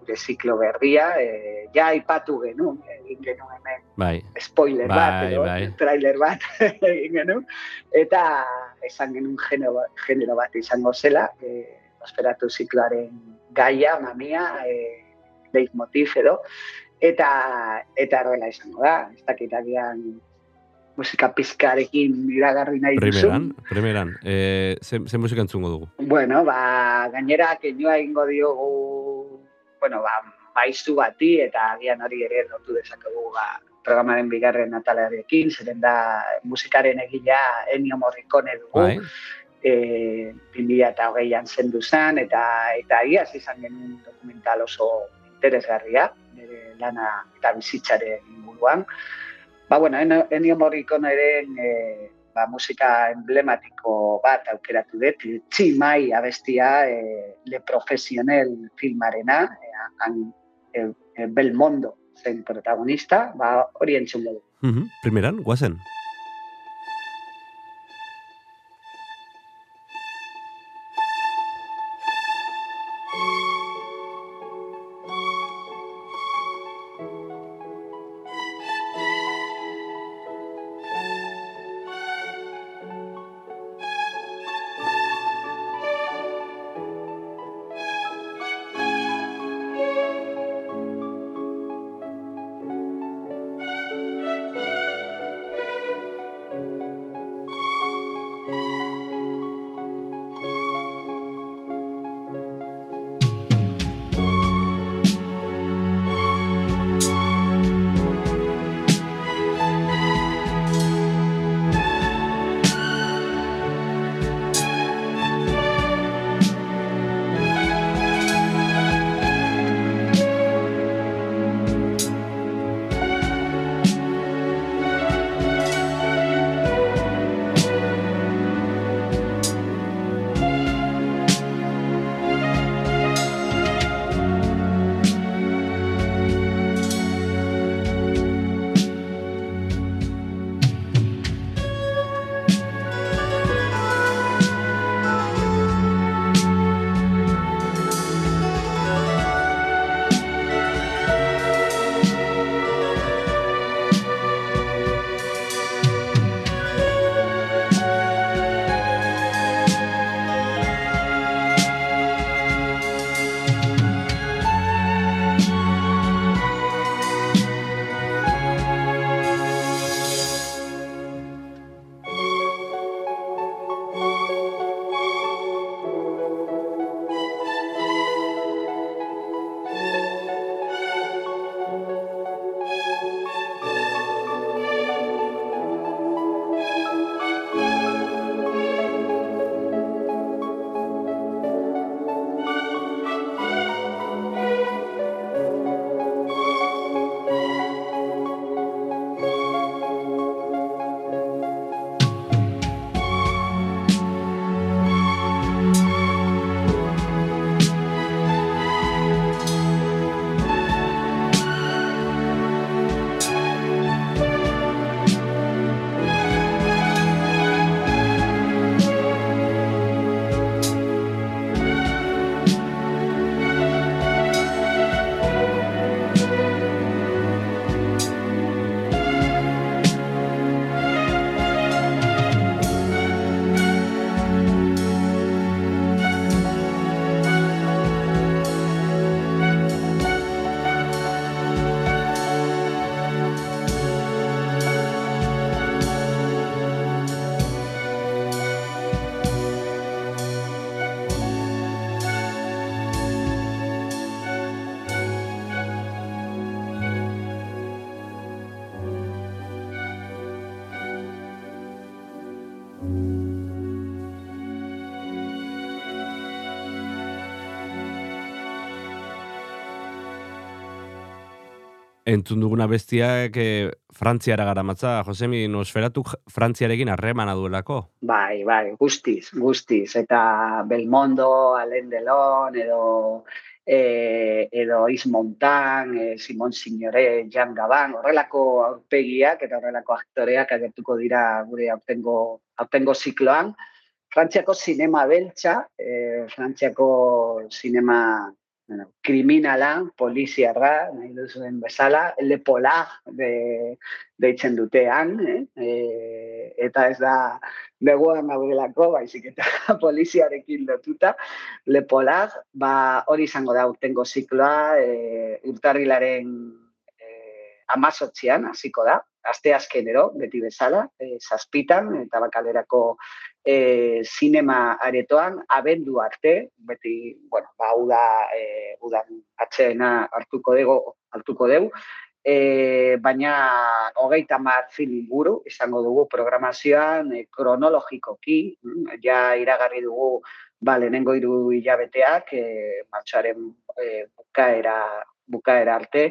Speaker 8: gure ziklo berria, e, ja aipatu genuen, egin genuen hemen
Speaker 6: Bai,
Speaker 8: spoiler bat,
Speaker 6: Bai,
Speaker 8: edo,
Speaker 6: bai.
Speaker 8: trailer bat egin genuen, eta esan genuen genero, genero bat izango zela, e, Nosferatu zikloaren gaia, mamia, e, leitmotiv edo, eta eta horrela izango da, ez dakit agian musika pizkarekin iragarri nahi duzu.
Speaker 6: primeran, primeran. E, ze, ze musika entzungo dugu?
Speaker 8: Bueno, ba, gainera, kenioa egingo diogu, bueno, ba, maizu bati, eta agian hori ere lotu dezakegu, ba, programaren bigarren atalarekin, zeren da musikaren egila Ennio Morricone dugu,
Speaker 6: Bai,
Speaker 8: e, 2008an zendu zen, eta eta iaz izan genuen dokumental oso interesgarria, nire lana eta bizitzaren inguruan. Ba, bueno, Ennio- Morriconeren e, ba, musika emblematiko bat aukeratu dut, Txi Mai abestia e, Le Profesionel filmarena, e, han e, e, Belmondo zen protagonista, ba, hori entzungo dugu.
Speaker 6: Mhm, primeran, guazen. Entzun duguna bestiak e, Frantziara garamatza, Josemi, nosferatuk Frantziarekin harremana duelako.
Speaker 8: Bai, bai, guztiz, guztiz. Eta Belmondo, Alain Delon, edo e, edo Is Montan, e, Simon Signore, Jan Gaban, horrelako aurpegiak eta horrelako aktoreak agertuko dira gure aurtengo, aurtengo zikloan. Frantziako sinema beltza, e, Frantziako sinema bueno, kriminala, poliziarra, nahi duzuen bezala, lepola de, deitzen dutean, eh? e, eta ez da begoan gaudelako, baizik eta poliziarekin lotuta, lepola, ba, hori izango da urtengo zikloa, e, urtarrilaren e, amazotzian, hasiko da, aste azkenero, beti bezala, e, zazpitan, eta bakalerako e, sinema aretoan, abendu arte, beti, bueno, ba, uda, e, udan atxeena hartuko dugu, hartuko dugu, e, baina hogeita mar film inguru izango dugu programazioan e, kronologikoki, ja iragarri dugu ba, lehenengo hiru hilabeteak, e, martxoaren e, bukaera, bukaera arte,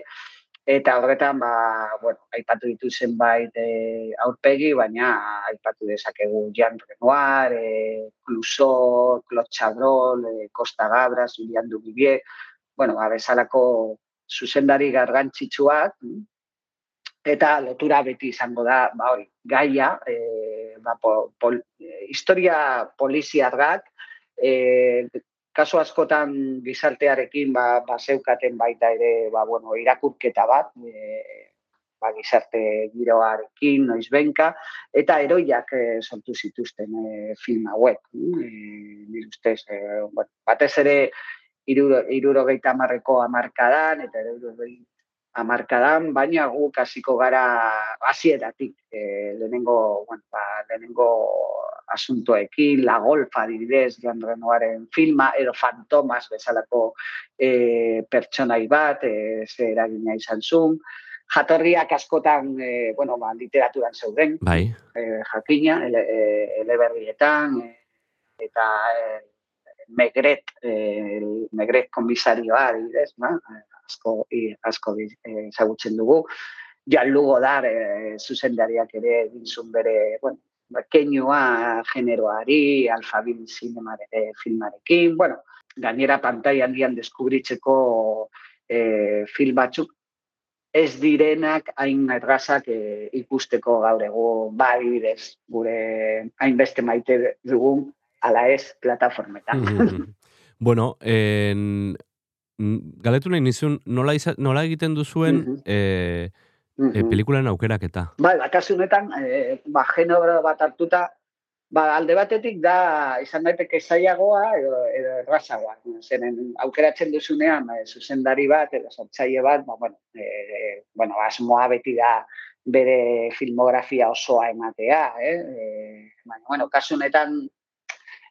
Speaker 8: Eta horretan, ba, bueno, aipatu ditu zenbait e, aurpegi, baina aipatu dezakegu Jean Renoir, e, Clouseau, Claude Chabrol, e, Costa Gabras, Julian Duvivier, bueno, ba, bezalako zuzendari gargantzitsuak, eta lotura beti izango da, ba, hori, gaia, e, ba, pol, pol, historia poliziarrak, e, kasu askotan gizartearekin ba, ba zeukaten baita ere ba, bueno, irakurketa bat, e, ba, gizarte giroarekin, noiz benka, eta eroiak e, sortu zituzten e, film hauek. E, nire ustez, e, batez ere irurogeita amarreko amarkadan, eta irurogeita amarkadan, baina guk hasiko gara hasieratik e, lehenengo, bueno, ba, lehenengo asuntoekin, la golfa adibidez, Jan Renoaren filma, edo fantomas bezalako e, pertsonai bat, e, ze eragina izan zuen, jatorriak askotan, e, bueno, ba, literaturan zeuden,
Speaker 6: bai.
Speaker 8: e, jakina, ele, e, eleberrietan, e, eta e, Megret, e, Megret komisarioa, adibidez, ba, asko, i, asko ezagutzen dugu. Jan Lugo dar, e, zuzendariak ere dintzun bere, bueno, keinua generoari, alfabil zinemare filmarekin, bueno, gainera pantai handian deskubritzeko e, film batzuk, ez direnak hain errazak e, ikusteko gaur egun, ba, adibidez, gure hainbeste maite dugun, ala ez, plataformetan.
Speaker 6: Mm -hmm. bueno, en, galetu nahi nizun, nola, iza, nola egiten duzuen mm -hmm. e, e, pelikulan aukeraketa?
Speaker 8: Bai, bakasu honetan, e, ba, genero bat hartuta, ba, alde batetik da, izan daiteke zailagoa edo, edo errazagoa. Zeren, aukeratzen duzunean, e, zuzendari bat, edo sortzaile bat, ba, bueno, e, bueno, asmoa beti da bere filmografia osoa ematea, eh? E, baina, bueno, kasu honetan,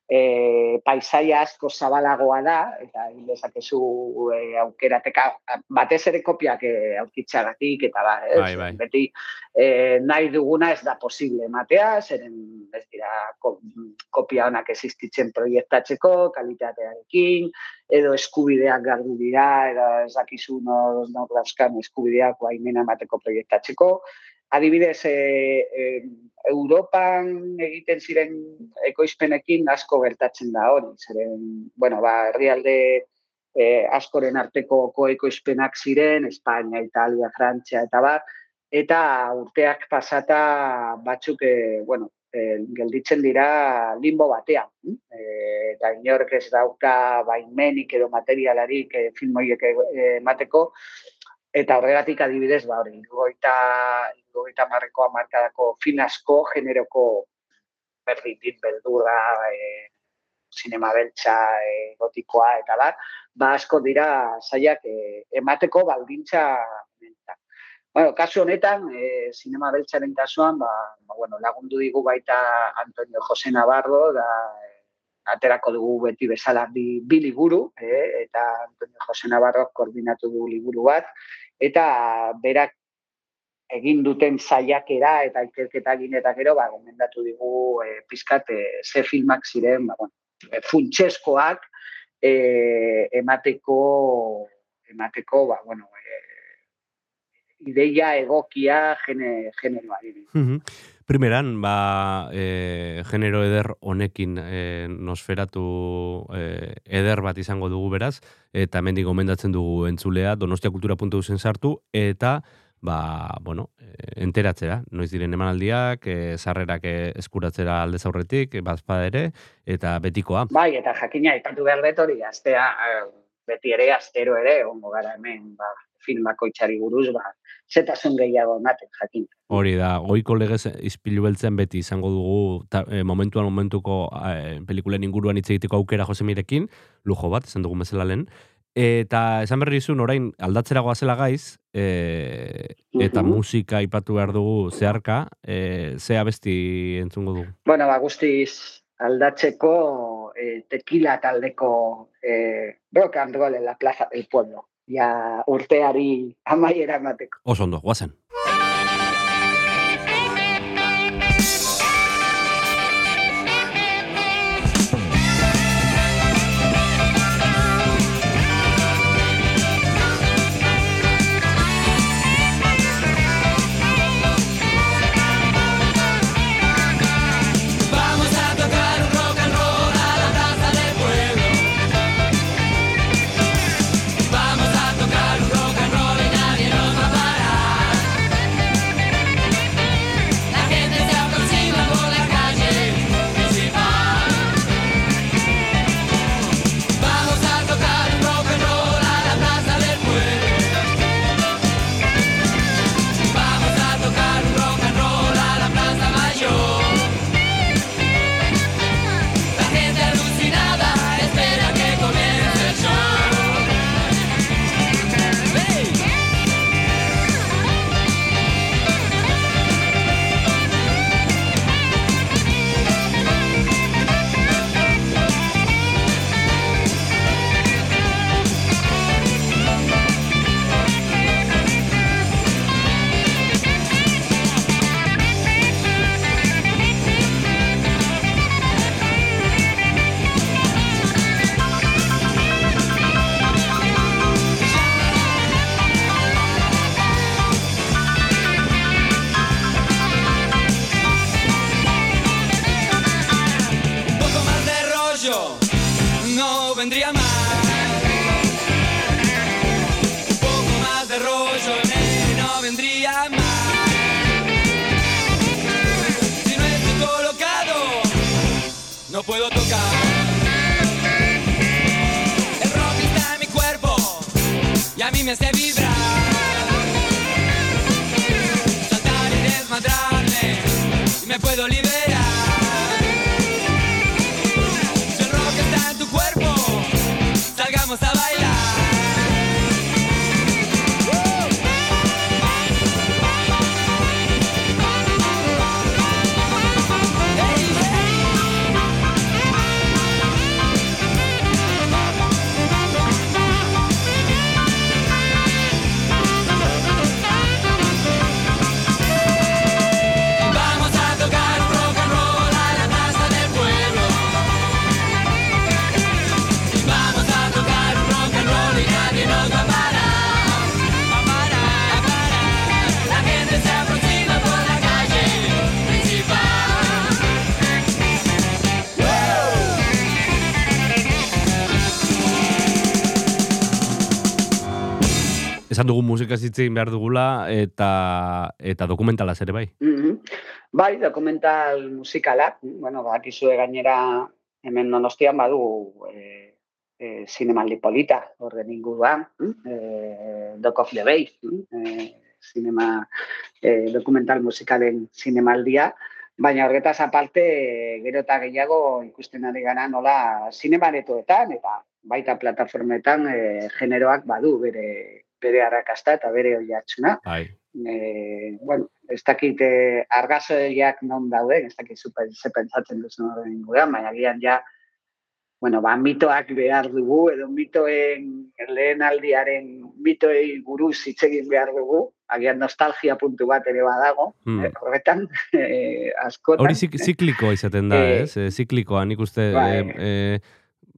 Speaker 8: e, paisaia asko zabalagoa da, eta dezakezu e, aukerateka, batez ere kopiak e, aurkitzagatik, eta ba, ez,
Speaker 6: bai, bai.
Speaker 8: beti e, nahi duguna ez da posible ematea, zeren ez dira ko, kopia honak existitzen proiektatzeko, kalitatearekin, edo eskubideak gardu dira, edo ez dakizu nor, nor eskubideak baimena emateko proiektatzeko, adibidez, e, e, Europan egiten ziren ekoizpenekin asko gertatzen da hori. Zeren, bueno, ba, herrialde e, askoren arteko koekoizpenak ziren, Espainia, Italia, Frantzia eta bar, eta urteak pasata batzuk, e, bueno, e, gelditzen dira limbo batean. E, eta inork ez dauka baimenik edo materialarik e, filmoiek emateko, Eta horregatik adibidez, ba, hori, goita, goita marreko amarkadako finasko, generoko berdintit, beldurra, e, sinema beltza, e, gotikoa, eta da, ba, asko dira zaiak e, emateko baldintza eta. Bueno, kasu honetan, e, sinema beltzaren kasuan, ba, ba, bueno, lagundu digu baita Antonio Jose Navarro, da, e, aterako dugu beti bezala bi, bi liburu, e, eta Antonio Jose Navarro koordinatu du liburu bat, eta berak egin duten saiakera eta ikerketa egin eta gero ba gomendatu digu e, pizkat e, ze filmak ziren ba bueno e, funtseskoak e, emateko emateko ba bueno e, ideia egokia gene, generoari.
Speaker 6: Mhm. Primeran, ba, e, genero eder honekin e, nosferatu e, eder bat izango dugu beraz, eta hemendik gomendatzen dugu entzulea, donostiakultura.usen sartu, eta ba, bueno, enteratzera, noiz diren emanaldiak, e, sarrerak eskuratzera aldez aurretik, e, bazpada ere, eta betikoa.
Speaker 8: Bai, eta jakina, ipatu behar dut astea, beti ere, astero ere, ongo gara hemen, ba, film bakoitzari buruz, ba, zetasun gehiago ematen, jakin.
Speaker 6: Hori da, goiko legez izpilu beltzen beti izango dugu ta, e, momentuan momentuko e, pelikulen inguruan hitz egiteko aukera Josemirekin, lujo bat, esan dugu bezala lehen. Eta esan berri dizun orain aldatzera goazela gaiz, e, eta
Speaker 8: Mhm.
Speaker 6: musika aipatu behar dugu zeharka, e, ze abesti entzungo dugu.
Speaker 8: Bueno, ba, guztiz aldatzeko eh, tequila taldeko eh, rock and roll en la plaza del pueblo. Ja urteari amaiera emateko.
Speaker 6: Oso ondo, guazen. Esan dugu musika zitzegin behar dugula, eta eta dokumentalaz ere bai.
Speaker 8: Mhm. Bai, dokumental musikalak, bueno, bakizue gainera hemen donostian badu e, e, polita, horren inguruan, e, Doc of the Bay, e, zinema, e, dokumental musikalen zinemaldia, baina horretaz aparte, gero eta gehiago ikusten ari gara nola zinemaretoetan eta baita plataformetan e, generoak badu bere bere arrakasta eta bere oihartzuna
Speaker 6: Bai.
Speaker 8: e, bueno, ez dakit e, argazoiak non dauden, ez dakit zupen, ze pentsatzen duzu horren inguruan, baina gian ja, bueno, ba, mitoak behar dugu, edo mitoen lehen aldiaren mitoei buruz hitz egin behar dugu, agian nostalgia puntu bat ere badago,
Speaker 6: Hmm.
Speaker 8: eh, horretan, eh, askotan.
Speaker 6: Hori zik, ziklikoa izaten da,
Speaker 8: Eh,
Speaker 6: ez? E, ziklikoa, nik uste
Speaker 8: bai.
Speaker 6: e, e,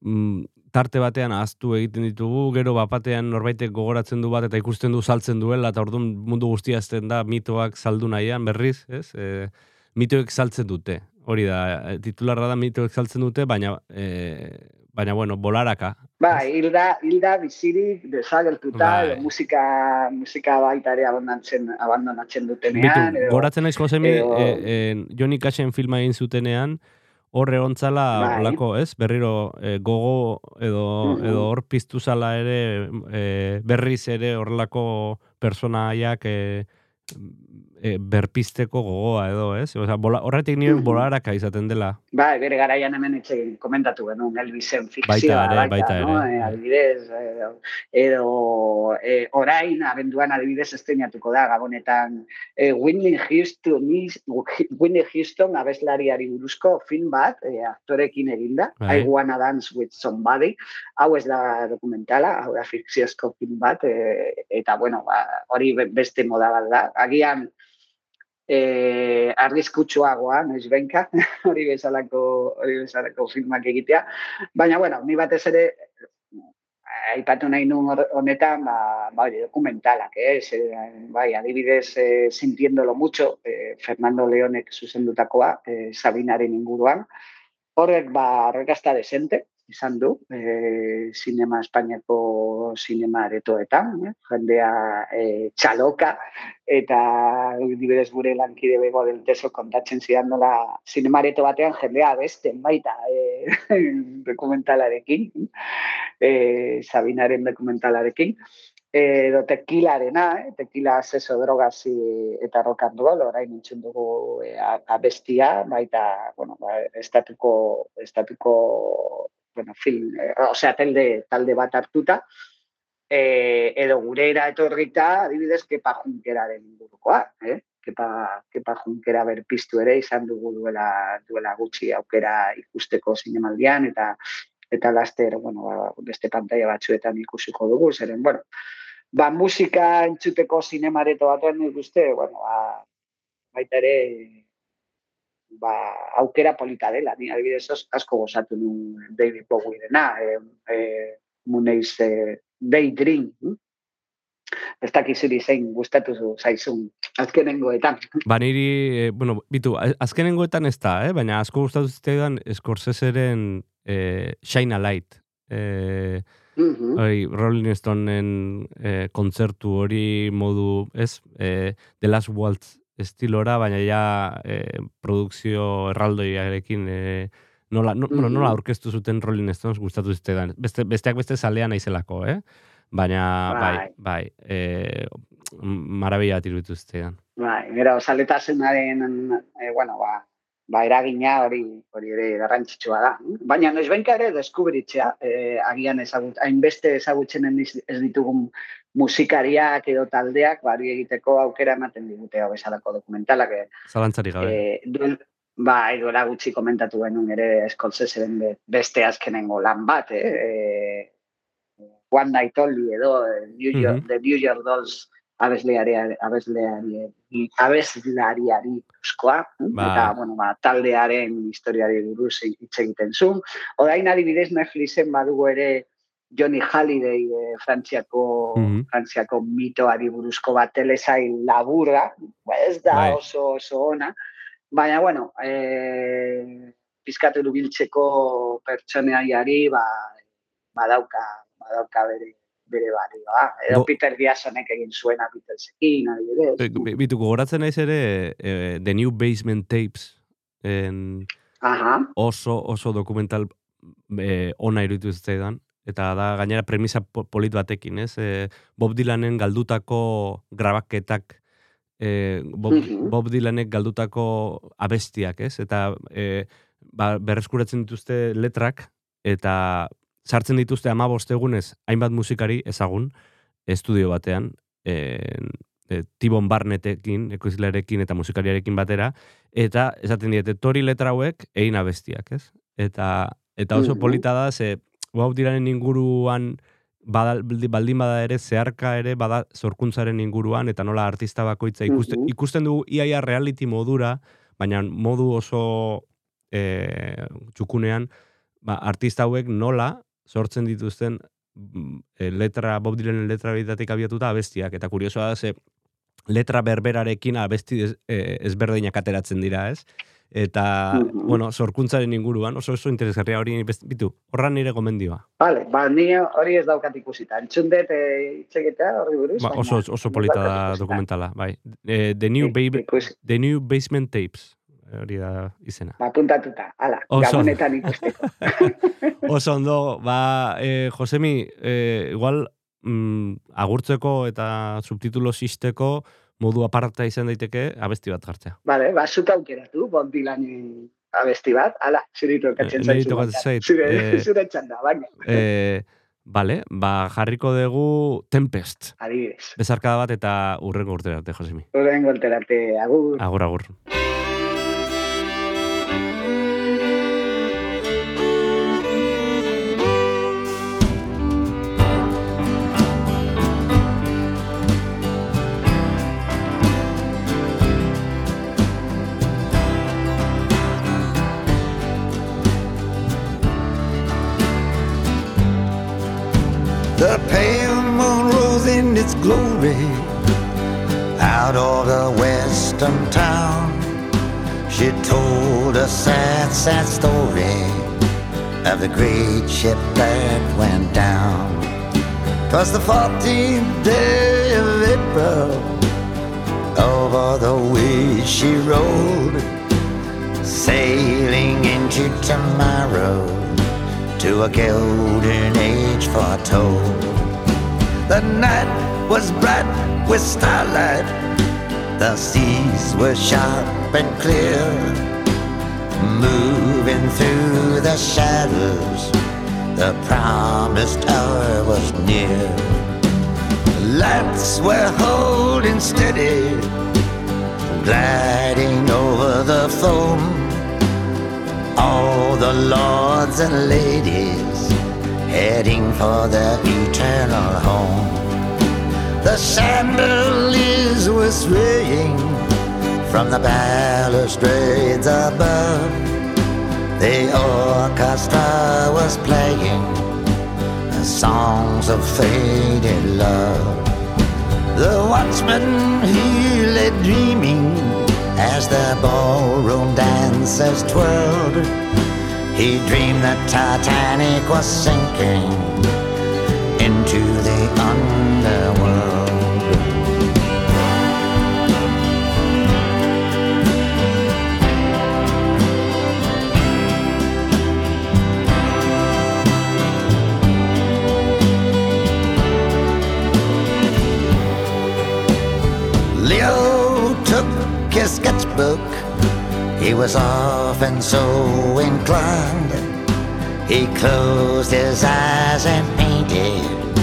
Speaker 6: mm, tarte batean ahaztu egiten ditugu, gero bapatean norbaitek gogoratzen du bat eta ikusten du saltzen duela, eta orduan mundu guztia ezten da mitoak saldu nahian, berriz, ez? E, mitoek saltzen dute. Hori da, e, titularra da mitoek saltzen dute, baina, e, baina bueno, bolaraka.
Speaker 8: Ba, hilda, hilda bizirik, desagertuta, edo musika, musika baita ere abandonatzen, abandonatzen
Speaker 6: Bitu,
Speaker 8: dutenean. edo-
Speaker 6: goratzen naiz Josemi,
Speaker 8: edo-
Speaker 6: e, e, Johnny Cashen filma egin zutenean, hor egontzala,
Speaker 8: Bai.
Speaker 6: olako, ez? Berriro e, gogo edo,
Speaker 8: Mhm.
Speaker 6: edo hor piztu zala ere, e, berriz ere horrelako personaiak e, e, berpisteko gogoa edo, ez? Osea, bola, horretik
Speaker 8: Mhm.
Speaker 6: bolaraka izaten dela.
Speaker 8: Bai, bere garaian hemen etxe komentatu genuen Elvisen fikzioa.
Speaker 6: Baita ere, baita
Speaker 8: no?
Speaker 6: ere.
Speaker 8: E, adibidez, edo, edo e, orain, abenduan adibidez estrenatuko da, gabonetan e, Whitney Houston, Whitney Houston abeslariari buruzko film bat, e, aktorekin eginda,
Speaker 6: Bai.
Speaker 8: I Wanna Dance with Somebody, hau ez da dokumentala, hau da fikziozko film bat, e, eta bueno, ba, hori be- beste moda bat da. Agian, eh, argizkutsuagoa, noiz benka, hori bezalako, hori bezalako filmak egitea. Baina, bueno, ni batez ere, aipatu nahi hor- honetan, ba, ba, dokumentalak, eh? Ze, bai, adibidez, eh, Sintiéndolo mucho, eh, Fernando Leonek zuzendutakoa, eh, Sabinaren inguruan. Horrek, ba, arrakasta desente, izan du, eh, sinema Espainiako sinema aretoetan, eh? jendea eh, txaloka, eta adibidez gure lankide bego del teso kontatzen zidan nola zinemareto batean jendea besten baita eh, dokumentalarekin, eh, Sabinaren dokumentalarekin, edo tekilarena, eh, tekila seso drogas y- eta rock and roll, orain entzun dugu a- abestia, baita, bueno, ba, estatuko, estatuko, bueno, film, eh, osea, talde, talde bat hartuta, eh, edo gurera etorrita, adibidez, kepa junkeraren ingurukoa, eh? Kepa, kepa junkera berpiztu ere izan dugu duela, duela gutxi aukera ikusteko zinemaldian, eta eta laster, bueno, ba, beste pantalla batzuetan ikusiko dugu, zeren, bueno, ba, musika entzuteko zinemareto batean nik uste, bueno, ba, baita ere, ba, aukera polita dela, ni adibidez as- asko gozatu nuen David Bowie-rena, e, e, muneiz e, Daydream, hm? ez dakizuri zein gustatu zu- zaizun azkenengoetan.
Speaker 6: Ba niri, e, bueno, bitu, azkenengoetan ez da, eh? baina asko gustatu zitzaidan Scorseseren e, Shine a Light. E,
Speaker 8: Mhm.
Speaker 6: hori, Rolling Stoneen e, kontzertu hori modu, ez? E, The Last Waltz estilora, baina ja e, produkzio erraldoiarekin e, nola, no, bueno, nola
Speaker 8: Mhm.
Speaker 6: aurkeztu zuten Rolling Stones gustatu zitzaidan. Beste, besteak beste zalea naizelako, eh? Baina, bai,
Speaker 8: Bai.
Speaker 6: e, marabila bat iruditu zitzaidan.
Speaker 8: Bai, gero saletasunaren, e, bueno, ba, ba eragina hori hori ere garrantzitsua da. Baina noizbenka ere deskubritzea, e, agian ezagut, hainbeste ezagutzen ez ditugun musikariak edo taldeak, bari egiteko aukera ematen digute hau bezalako dokumentalak. E,
Speaker 6: Zalantzarik gabe.
Speaker 8: e, duel, bai, duela gutxi komentatu genuen ere be- beste azkenengo lan bat, eh? E, One Night Only edo eh, New York,
Speaker 6: Mhm.
Speaker 8: The New York Dolls abesleari, abesleari, abeslariari buruzkoa?
Speaker 6: Ba.
Speaker 8: eta, bueno, ba, taldearen historiari buruz hitz egiten zuen. Orain adibidez Netflixen badugu ere Johnny Halliday eh, Frantziako,
Speaker 6: Mhm.
Speaker 8: Frantziako mitoari buruzko bat telesail laburra, ba, ez da
Speaker 6: Bai.
Speaker 8: oso oso ona, baina, bueno, eh, pizkatu biltzeko pertsonaiari, ba, badauka, badauka bere, bere balioa. Edo
Speaker 6: Go-
Speaker 8: Peter Diasonek egin zuena Beatlesekin, adibidez.
Speaker 6: E, bi- Bitu, gogoratzen naiz ere e, The New Basement Tapes en
Speaker 8: Aha,
Speaker 6: oso oso dokumental e, ona iruditu zitzaidan eta da gainera premisa po- polit batekin, ez? E, Bob Dylanen galdutako grabaketak e, Bob,
Speaker 8: Mhm.
Speaker 6: Bob Dylanek galdutako abestiak, ez? Eta e, ba, berreskuratzen dituzte letrak eta sartzen dituzte ama egunez hainbat musikari ezagun estudio batean e, e, Tibon Barnetekin, ekoizlearekin eta musikariarekin batera, eta esaten diete tori letra hauek egin abestiak, ez? Eta, eta oso polita da, ze Bob Dylanen inguruan badal, baldin bada ere zeharka ere bada zorkuntzaren inguruan eta nola artista bakoitza ikusten, ikusten dugu iaia reality modura, baina modu oso e, txukunean ba, artista hauek nola sortzen dituzten mm, e, letra, Bob Dylanen letra beritatik abiatuta abestiak, eta kuriosoa da ze letra berberarekin abesti ez, e, ezberdinak ateratzen dira, ez? Eta,
Speaker 8: Mhm.
Speaker 6: bueno, sorkuntzaren inguruan, oso oso interesgarria hori bitu, horra nire gomendioa.
Speaker 8: Vale, ba, ni hori ez daukat ikusita. Entzun dut eh, hitz egitea horri buruz.
Speaker 6: Ba, oso, oso polita da dokumentala, bai. E, the, new baby, the New Basement Tapes, hori da izena.
Speaker 8: Ba, puntatuta, ala,
Speaker 6: Oso.
Speaker 8: gabonetan ikusteko.
Speaker 6: Oso ondo, ba, e, Josemi, e, igual mm, agurtzeko eta subtitulo sisteko modu aparta izan daiteke abesti bat jartzea.
Speaker 8: Vale, ba, zuk aukeratu, Bob Dylanen abesti bat, ala, zuri tokatzen
Speaker 6: Eh,
Speaker 8: zaizu.
Speaker 6: niri tokatzen
Speaker 8: baina.
Speaker 6: zait,
Speaker 8: Zure,
Speaker 6: eh,
Speaker 8: zure txanda, baina,
Speaker 6: E, bale, ba, jarriko dugu Tempest.
Speaker 8: adibidez.
Speaker 6: Bezarkada bat eta urrengo urtera arte, Josemi.
Speaker 8: Horren golterate, agur.
Speaker 6: Agur, agur.
Speaker 9: Its glory out of the western town. She told a sad, sad story of the great ship that went down. 'Twas the 14th day of April. Over the way she rode, sailing into tomorrow to a golden age foretold. The night was bright with starlight, the seas were sharp and clear, moving through the shadows. The promised hour was near. Lights were holding steady, gliding over the foam all the lords and ladies heading for their eternal home. The chandeliers were swaying from the balustrades above. The orchestra was playing the songs of faded love. The watchman he lay dreaming as the ballroom dancers twirled. He dreamed that Titanic was sinking into the underworld. Leo took his sketchbook. He was often so inclined. He closed his eyes and painted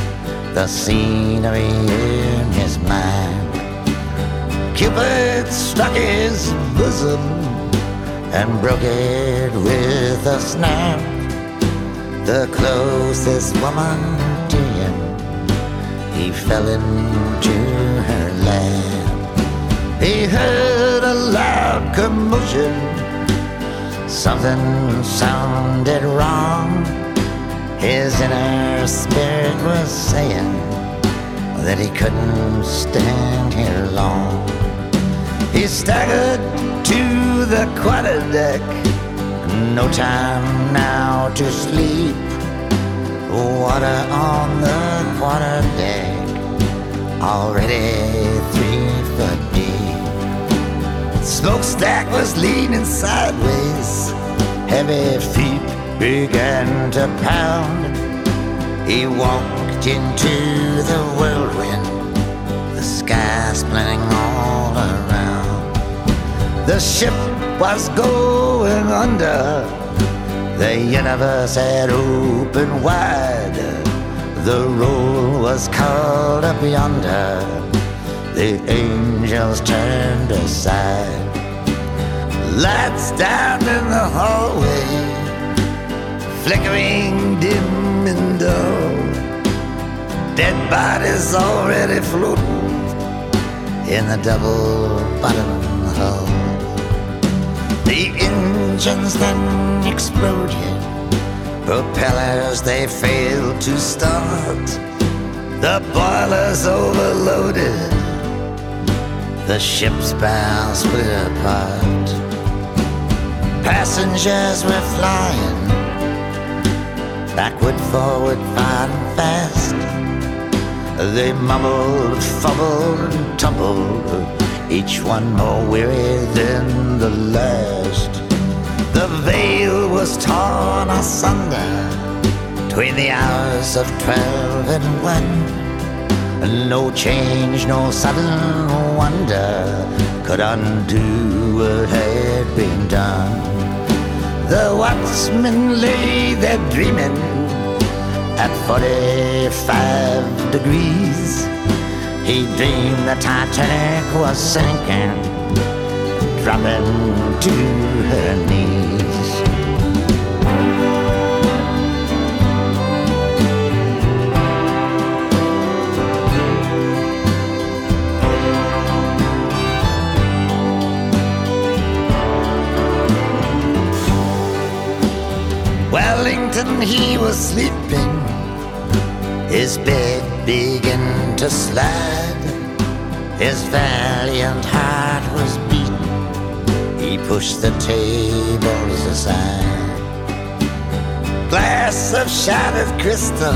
Speaker 9: the scenery in his mind. Cupid struck his bosom and broke it with a snap. The closest woman to him, he fell into her lap. He heard a loud commotion. Something sounded wrong. His inner spirit was saying that he couldn't stand here long. He staggered to the quarterdeck. No time now to sleep. Water on the quarterdeck, already three. Smokestack was leaning sideways. Heavy feet began to pound. He walked into the whirlwind, the sky splitting all around. The ship was going under. The universe had opened wide. The roll was called up yonder. The angels turned aside. Lights down in the hallway, flickering dim and dull. Dead bodies already floating in the double bottom hull. The engines then exploded Propellers they failed to start. The boilers overloaded. The ship's bow split apart. Passengers were flying backward, forward, fine and fast. They mumbled, fumbled, and tumbled, each one more weary than the last. The veil was torn asunder between the hours of twelve and one. No change, no sudden wonder could undo what had been done. The watchman lay there dreaming at 45 degrees. He dreamed the Titanic was sinking, dropping to her knees. Wellington, he was sleeping. His bed began to slide. His valiant heart was beating. He pushed the tables aside. Glass of shattered crystal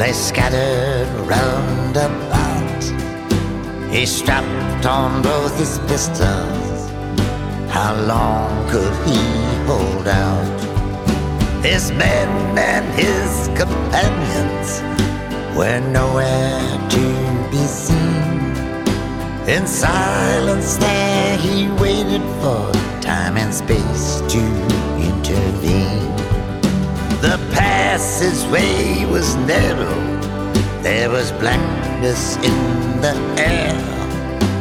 Speaker 9: lay scattered round about. He strapped on both his pistols. How long could he hold out? His men and his companions were nowhere to be seen. In silence, there he waited for time and space to intervene. The passageway was narrow, there was blackness in the air.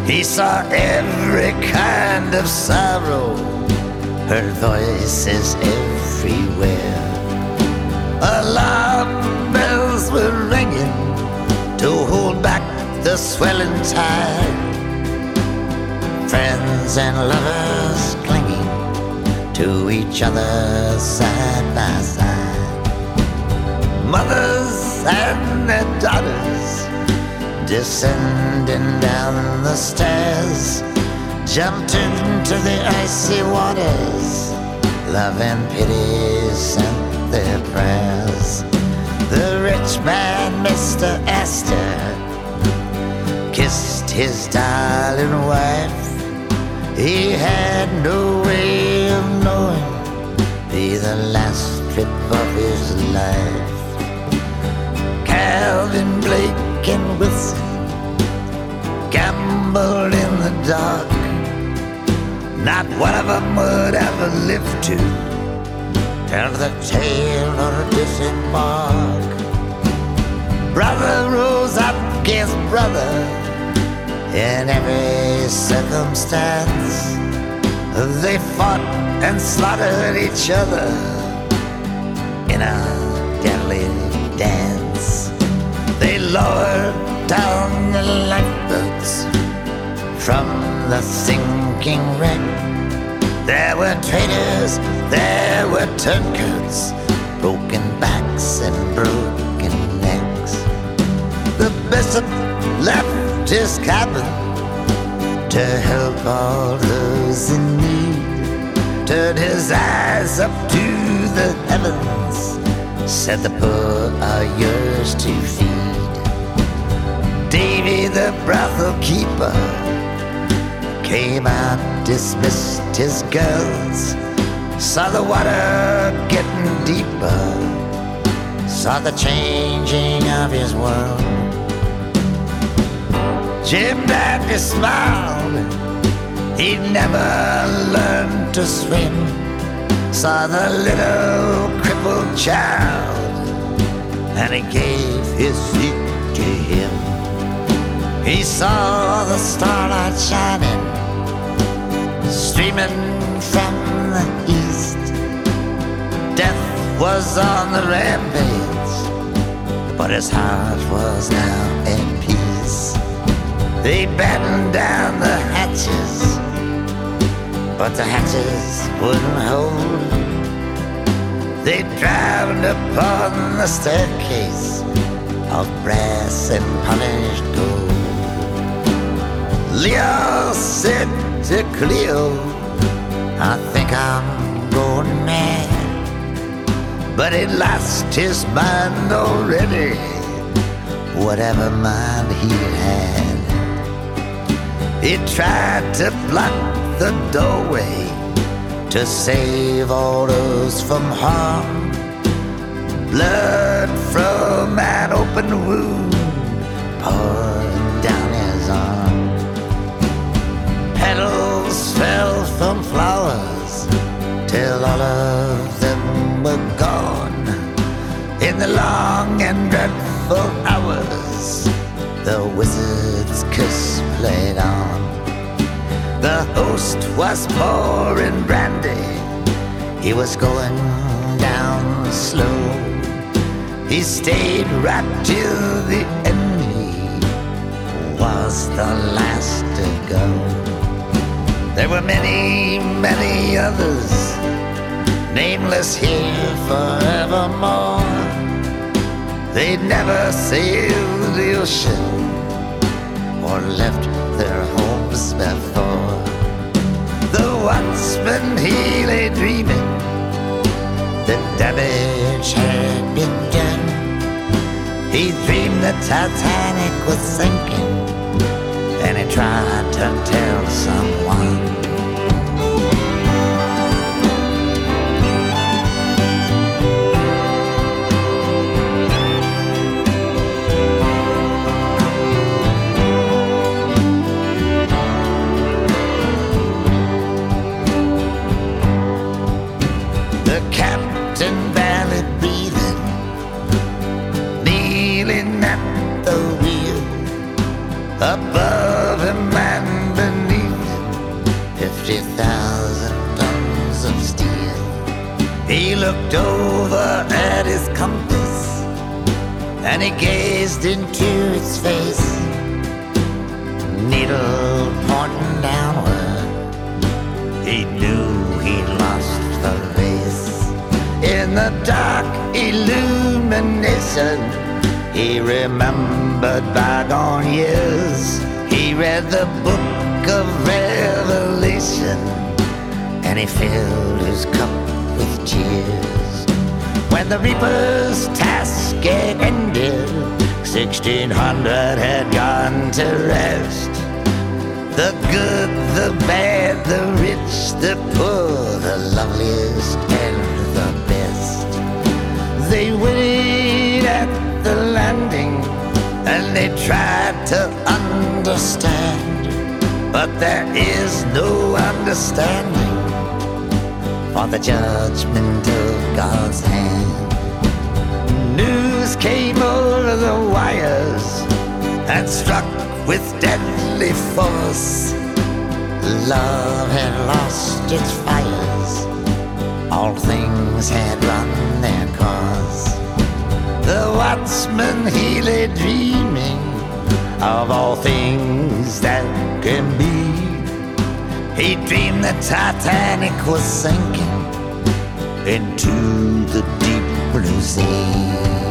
Speaker 9: He saw every kind of sorrow, heard is everywhere. Alarm bells were ringing to hold back the swelling tide. Friends and lovers clinging to each other side by side. Mothers and their daughters descending down the stairs, jumped into the icy waters. Love and pity sent their prayers. The rich man, Mr. Astor, kissed his darling wife. He had no way of knowing be the last trip of his life. Calvin Blake and Wilson gambled in the dark. Not one of them would ever live to tell the tale or disembark. Brother rose up against brother in every circumstance. They fought and slaughtered each other in a deadly dance. They lowered down the lifeboats from the sinking wreck. There were traitors, there were turncoats, broken backs and broken necks. The bishop left his cabin to help all those in need. Turned his eyes up to the heavens, said the poor are yours to feed. Davy the brothel keeper came out, dismissed his girls, saw the water getting deeper, saw the changing of his world. Jim Dandy smiled, he'd never learned to swim, saw the little crippled child, and he gave his seat to him. He saw the starlight shining, streaming from the east. Death was on the rampage, but his heart was now at peace. They battened down the hatches, but the hatches wouldn't hold. they traveled upon the staircase of brass and polished gold. Leo said to Cleo, I think I'm going mad. But he lost his mind already, whatever mind he had. He tried to block the doorway to save all those from harm. Blood from an open wound poured fell from flowers till all of them were gone. In the long and dreadful hours, the wizard's kiss played on. The host was pouring brandy. He was going down slow. He stayed right till the end. He was the last to go. There were many, many others, nameless here forevermore. They'd never sailed the ocean or left their homes before. The watchman, he lay dreaming, the damage had done. He dreamed the Titanic was sinking, trying to tell someone. Looked over at his compass and he gazed into its face. Needle pointing downward, he knew he lost the race. In the dark illumination, he remembered bygone years. He read the book of Revelation, and he filled his cup with tears. When the Reaper's task had ended, 1600 had gone to rest. The good, the bad, the rich, the poor, the loveliest and the best. They waited at the landing and they tried to understand. But there is no understanding for the judgment of God's hand. News came over the wires and struck with deadly force. Love had lost its fires, all things had run their course. The watchman lay dreaming of all things that can be. He dreamed the Titanic was sinking into the deep blue sea.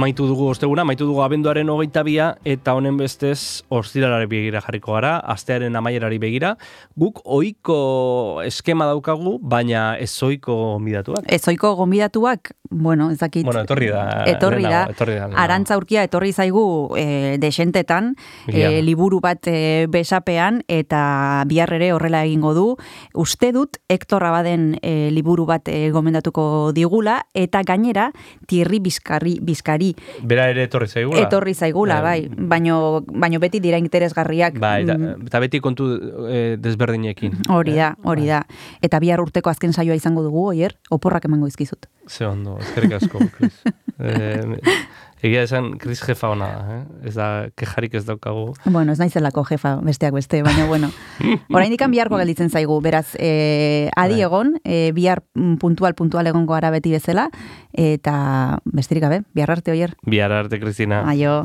Speaker 1: Amaitu dugu osteguna, amaitu dugu abenduaren hogeita bia, eta honen bestez ostiralari begira jarriko gara, astearen amaierari begira. Guk ohiko eskema daukagu, baina ez ohiko midatuak.
Speaker 2: Ezoiko gonbidatuak, bueno, ez dakit.
Speaker 1: Bueno, etorri da.
Speaker 2: Etorri da.
Speaker 1: etorri da. lehenago.
Speaker 2: Arantza urkia etorri zaigu e, desentetan,
Speaker 1: Egia
Speaker 2: e,
Speaker 1: da.
Speaker 2: liburu bat e, besapean, eta bihar ere horrela egingo du. Uste dut, Hector Abaden e, liburu bat e, gomendatuko digula, eta gainera, Thierry Bizkarri, Bizkari
Speaker 1: Bera ere etorri zaigula.
Speaker 2: etorri zaigula,
Speaker 1: Eh,
Speaker 2: bai. Baino, baino beti dira interesgarriak.
Speaker 1: Bai, eta,
Speaker 2: Mm,
Speaker 1: eta beti kontu eh, desberdinekin.
Speaker 2: Hori da, hori da. Eta bihar urteko azken saioa izango dugu, oier, oporrak emango izkizut.
Speaker 1: Ze ondo, eskerrik asko, Chris. eh, egia esan, Chris jefa ona eh? Ez da, kejarik ez daukagu.
Speaker 2: Bueno, ez naizelako jefa besteak beste, baina bueno. Oraindik biharko gelditzen zaigu, beraz, e, adi
Speaker 1: Bai.
Speaker 2: egon, e, bihar puntual puntual egongo gara beti bezala, eta besterik gabe, bihar arte oier.
Speaker 1: Bihar arte, Kristina.
Speaker 2: Aio.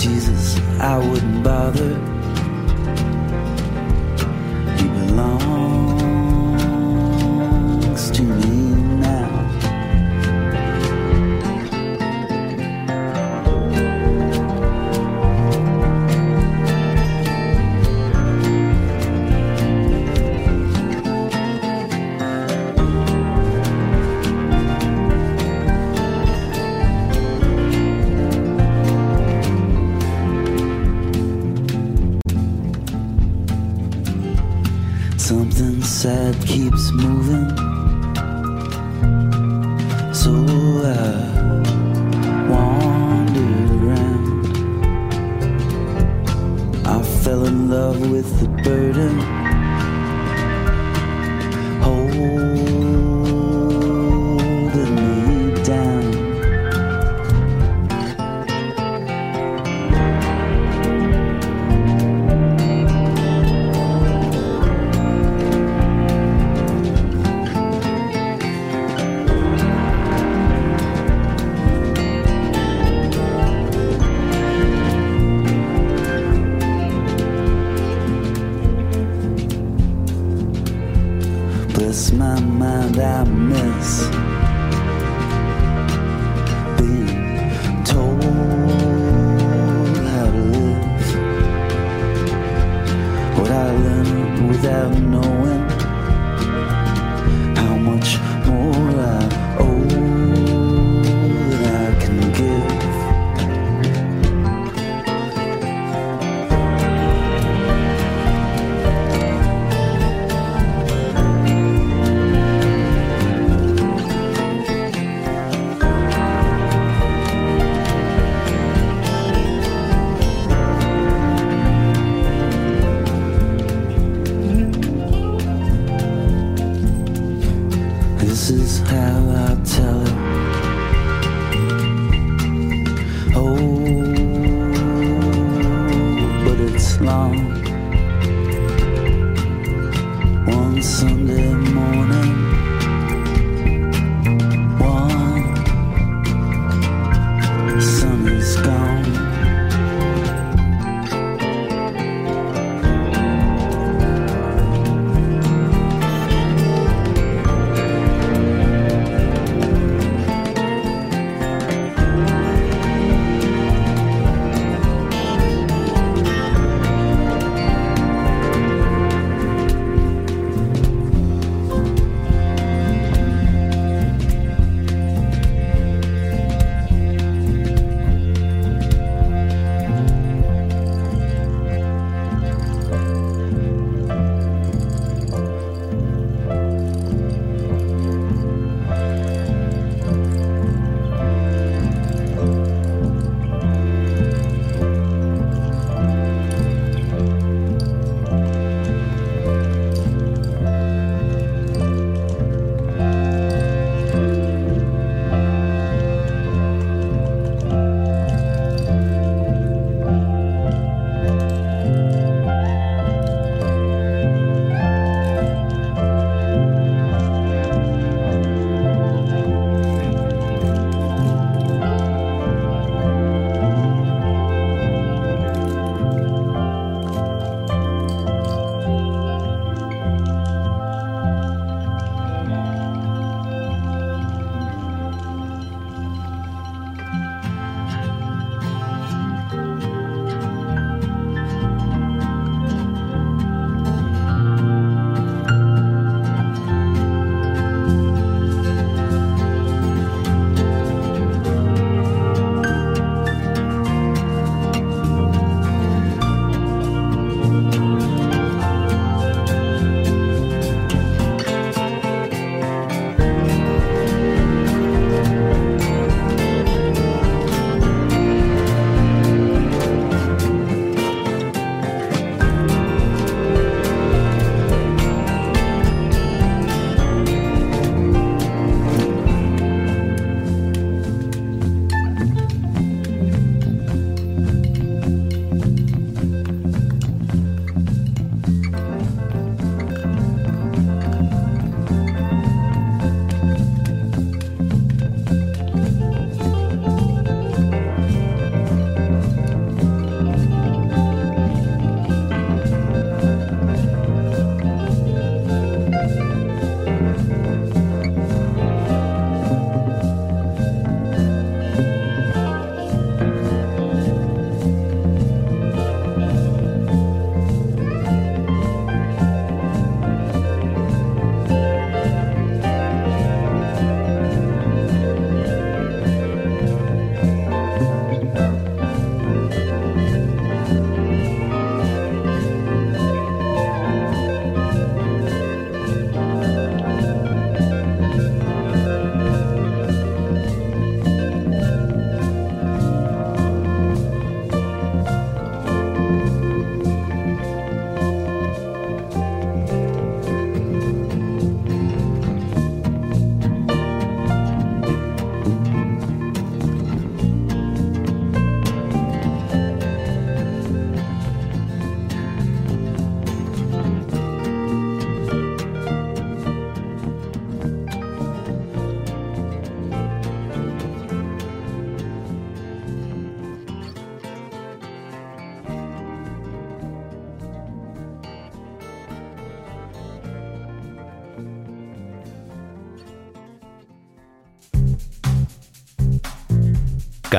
Speaker 10: Jesus, I wouldn't bother.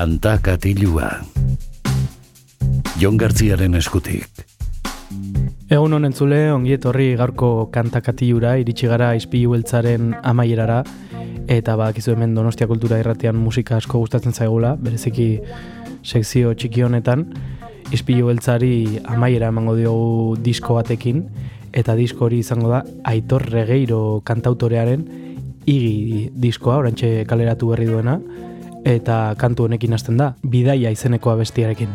Speaker 3: Kanta katilua. Jon Gartziaren eskutik.
Speaker 7: Egun honen zule, ongi etorri gaurko kantakatiura, iritsi gara izpilu beltzaren amaierara, eta badakizu hemen Donostia Kultura irratian musika asko gustatzen zaigula, bereziki sekzio txiki honetan, izpilu beltzari amaiera emango diogu disko batekin, eta disko hori izango da Aitor Regeiro kantautorearen igi diskoa, orantxe kaleratu berri duena, eta kantu honekin hasten da, bidaia izeneko abestiarekin.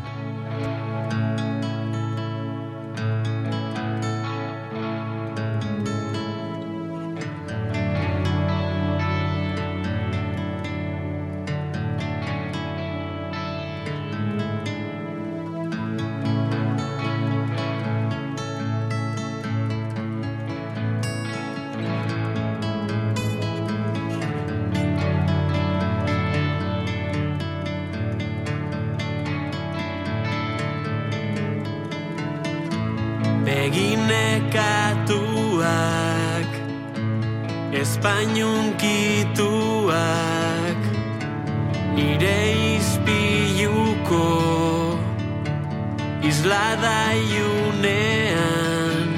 Speaker 11: Islada iunean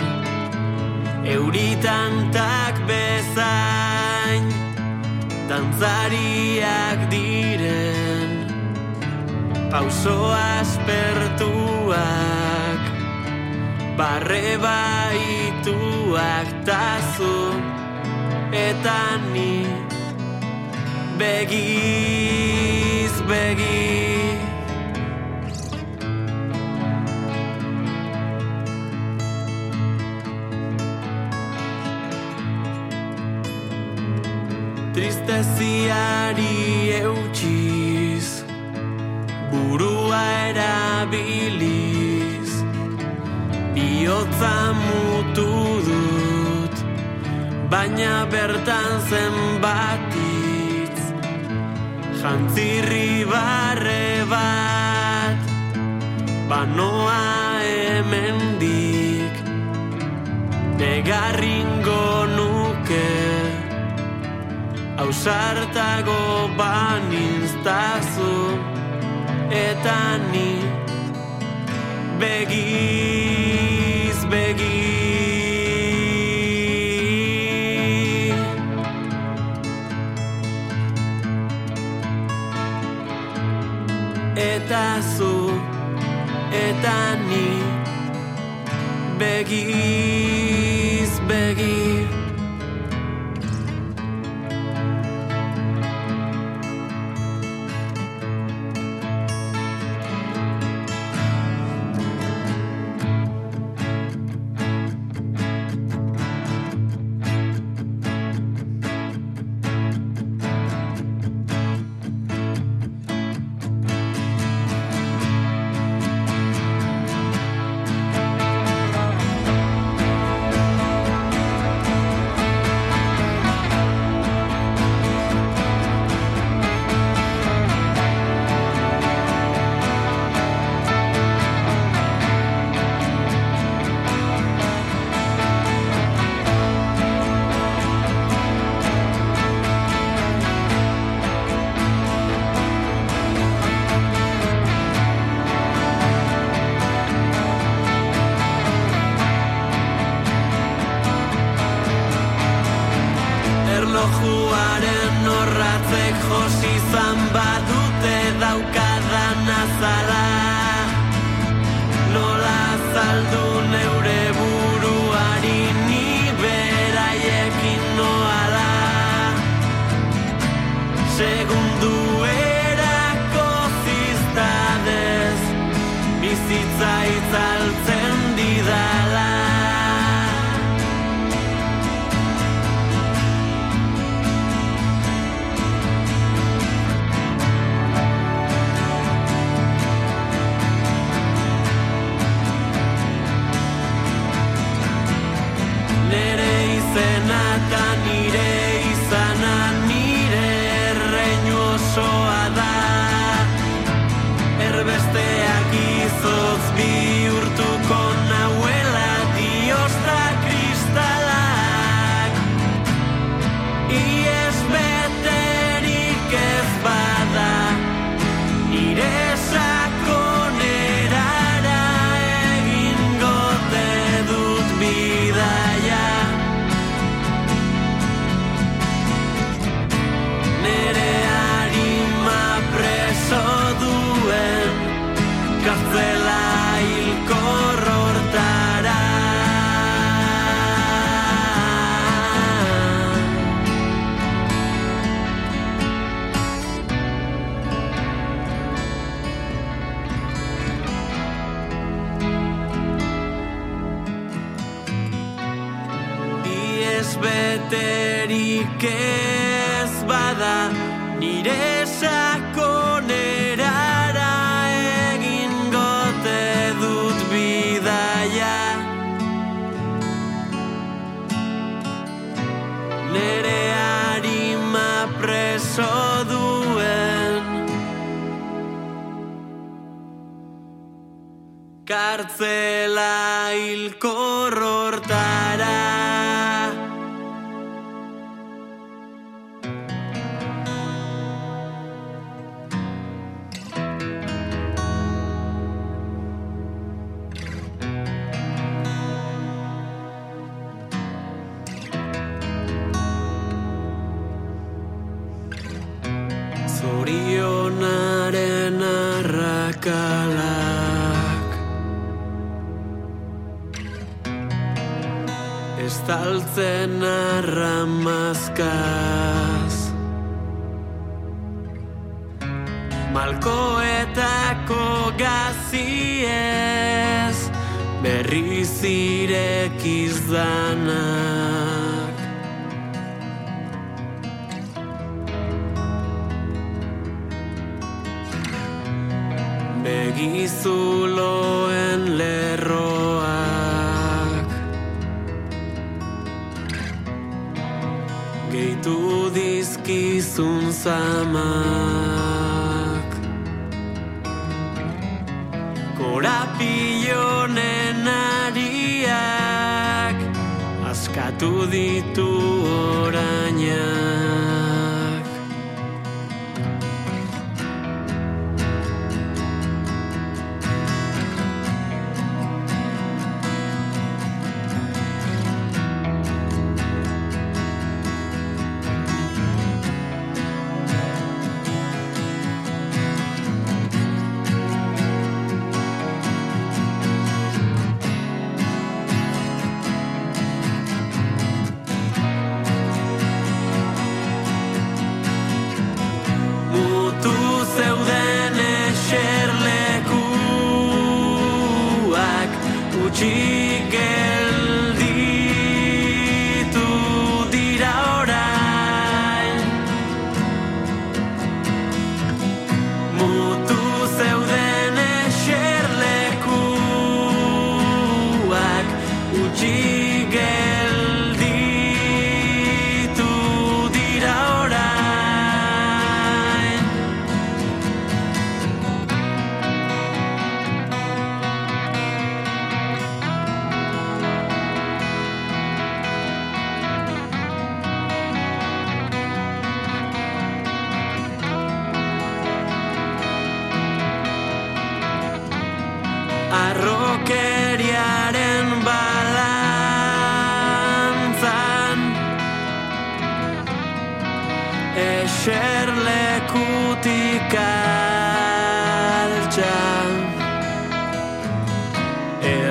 Speaker 11: Euritantak bezain Dantzariak diren Pauso aspertuak barre baituak tazu eta ni begiz begi tristeziari eutxiz burua erabiliz. Bihotza mutu dut baina bertan zenbatitz jantzirri barre bat banoa hemendik. Negarringo nuke ausartago baninztazu eta ni begiz begi eta zu eta ni begiz begi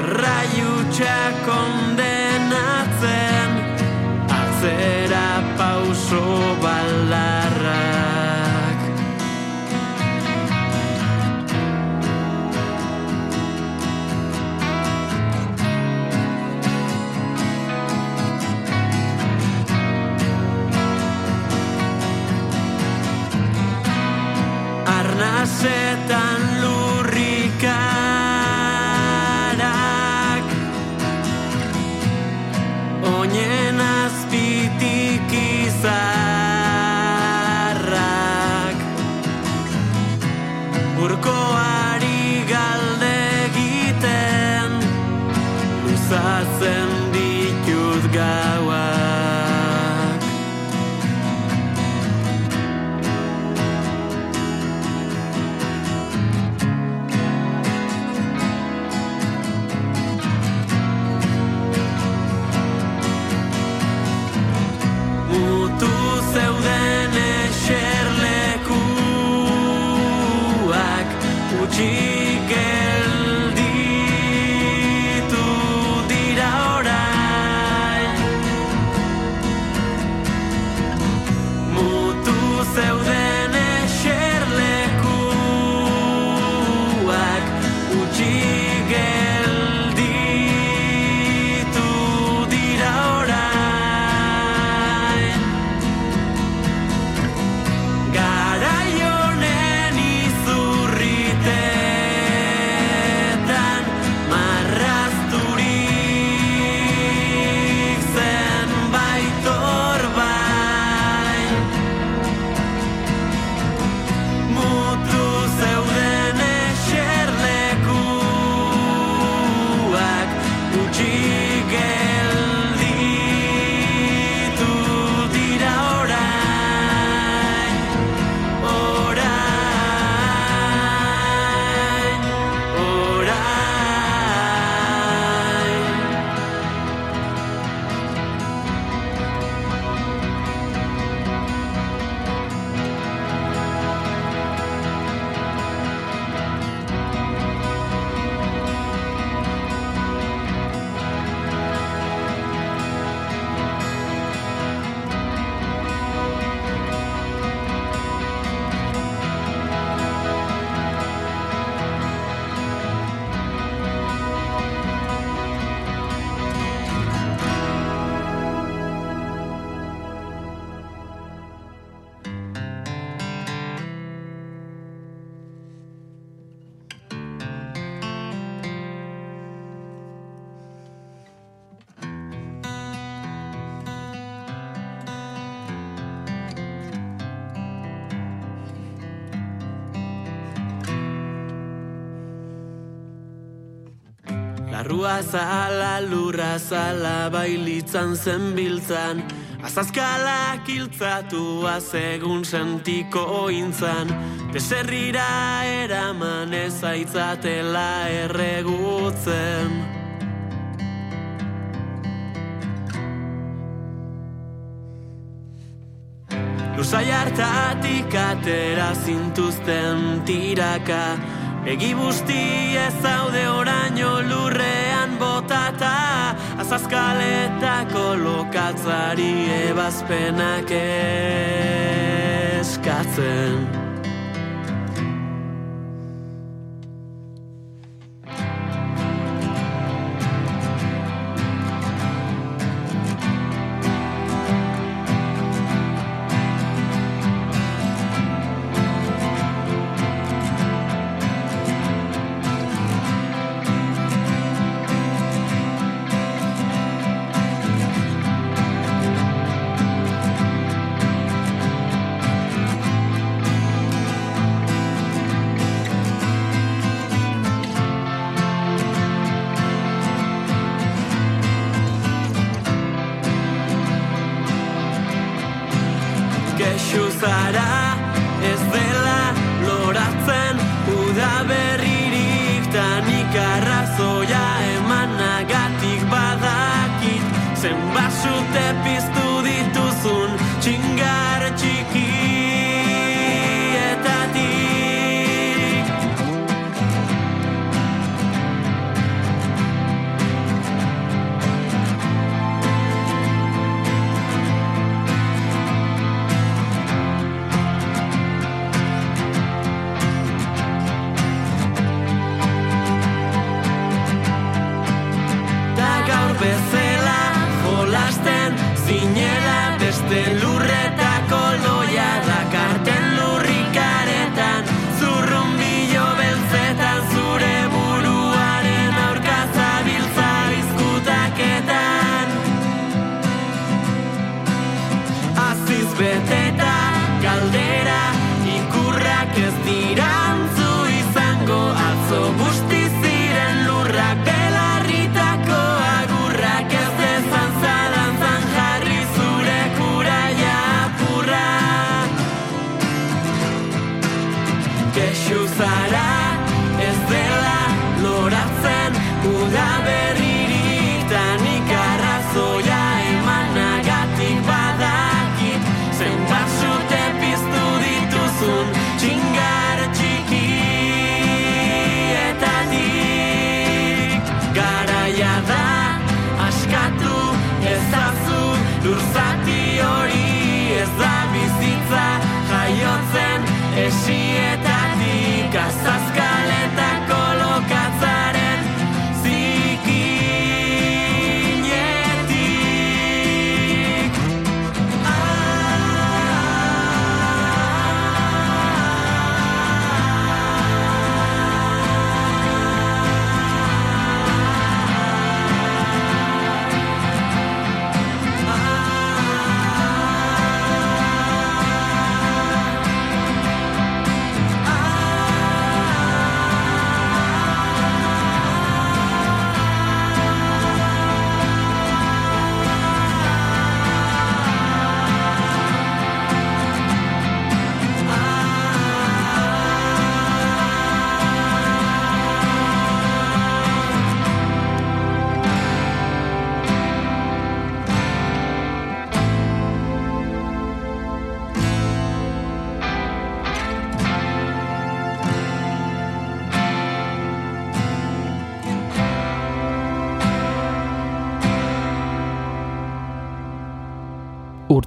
Speaker 11: erraiutxa kondenatzen atzera pauso baldarrak zala, lurra zala, bailitzan zen biltzan, Azazkalak iltzatua segun sentiko intzan, Beserrira eraman ezaitzatela erregutzen. Lusai hartatik atera zintuzten tiraka. Egi ez zaude oraino lurrean botata Azazkaletako lokatzari ebazpenak eskatzen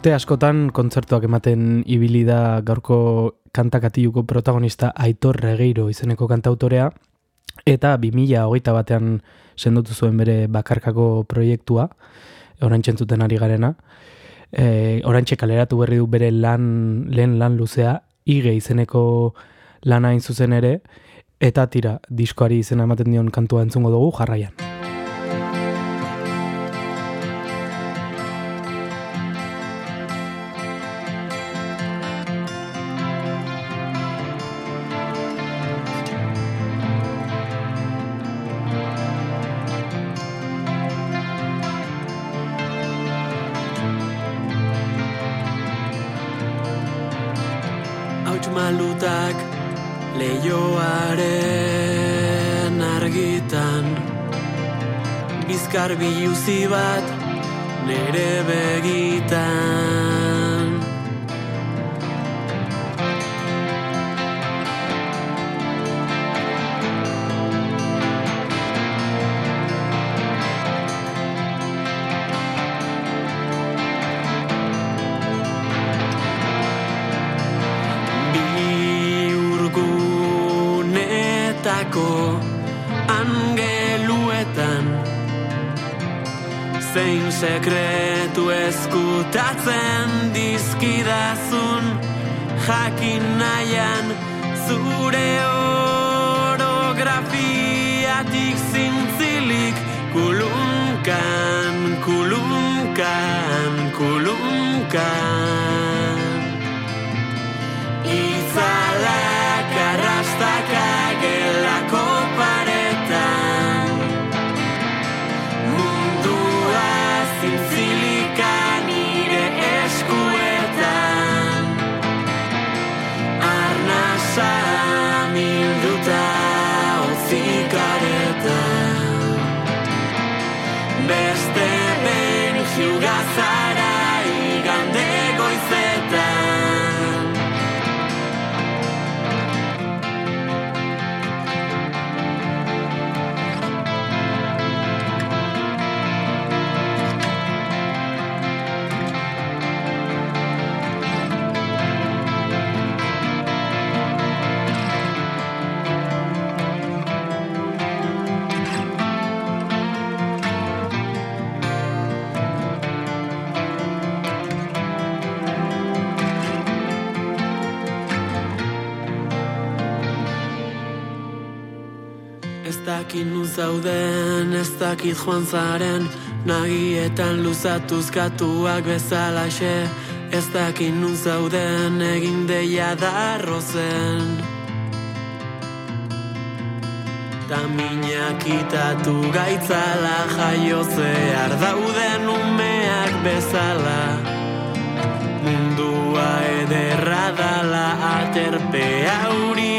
Speaker 7: Urte askotan kontzertuak ematen ibili da gaurko kantakatiluko protagonista Aitor Regeiro izeneko kantautorea eta 2008 batean sendotu zuen bere bakarkako proiektua, orantxe entzuten ari garena. E, orantxe kaleratu berri du bere lan, lehen lan luzea, ige izeneko lana hain zuzen ere, eta tira, diskoari izena ematen dion kantua entzungo dugu jarraian.
Speaker 11: bizi bat nere be ga badakit joan zaren Nagietan luzatuz katuak bezalaxe Ez dakin nun zauden egin deia darro zen Taminak itatu gaitzala jaio zehar dauden umeak bezala. Mundua ederra dala aterpe auri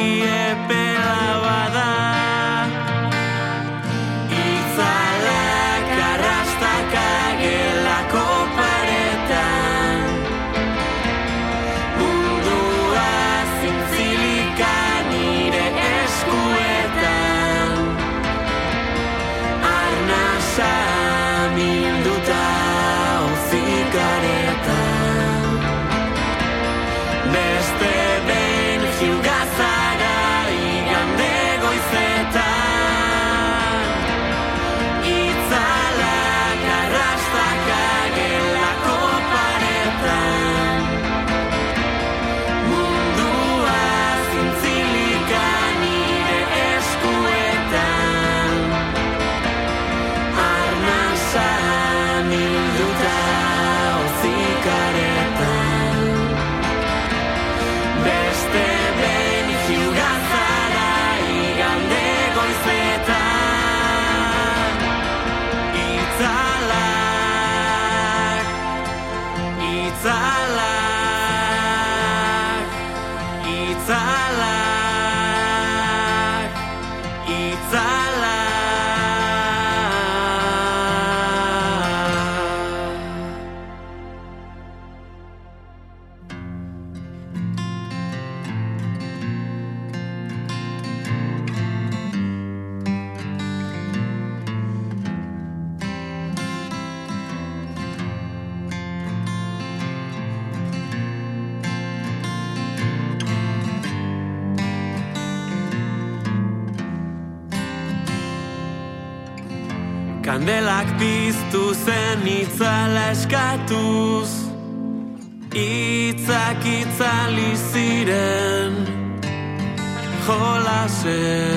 Speaker 11: said.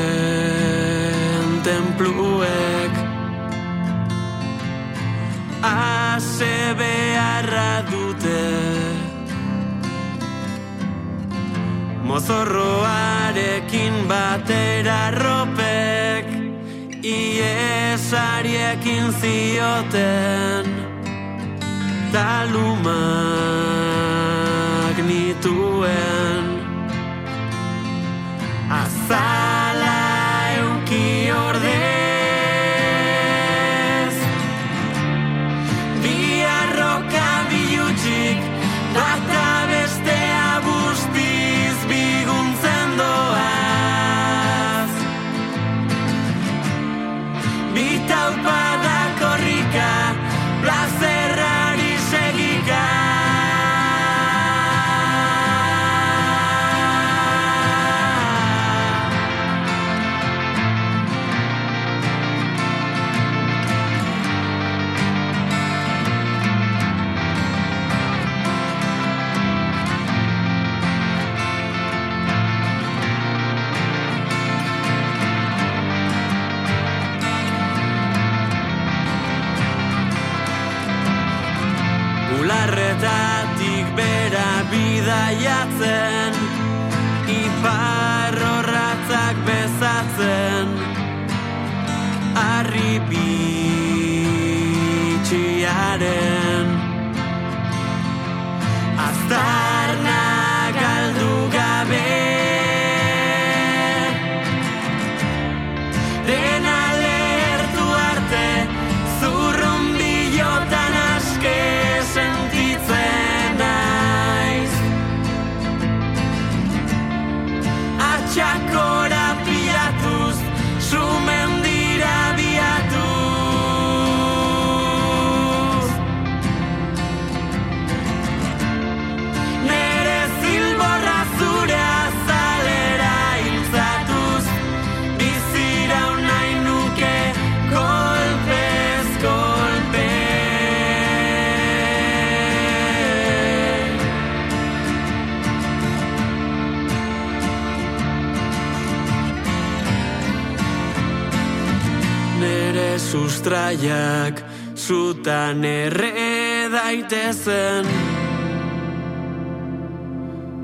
Speaker 11: Sustraiak zutan erre daitezen.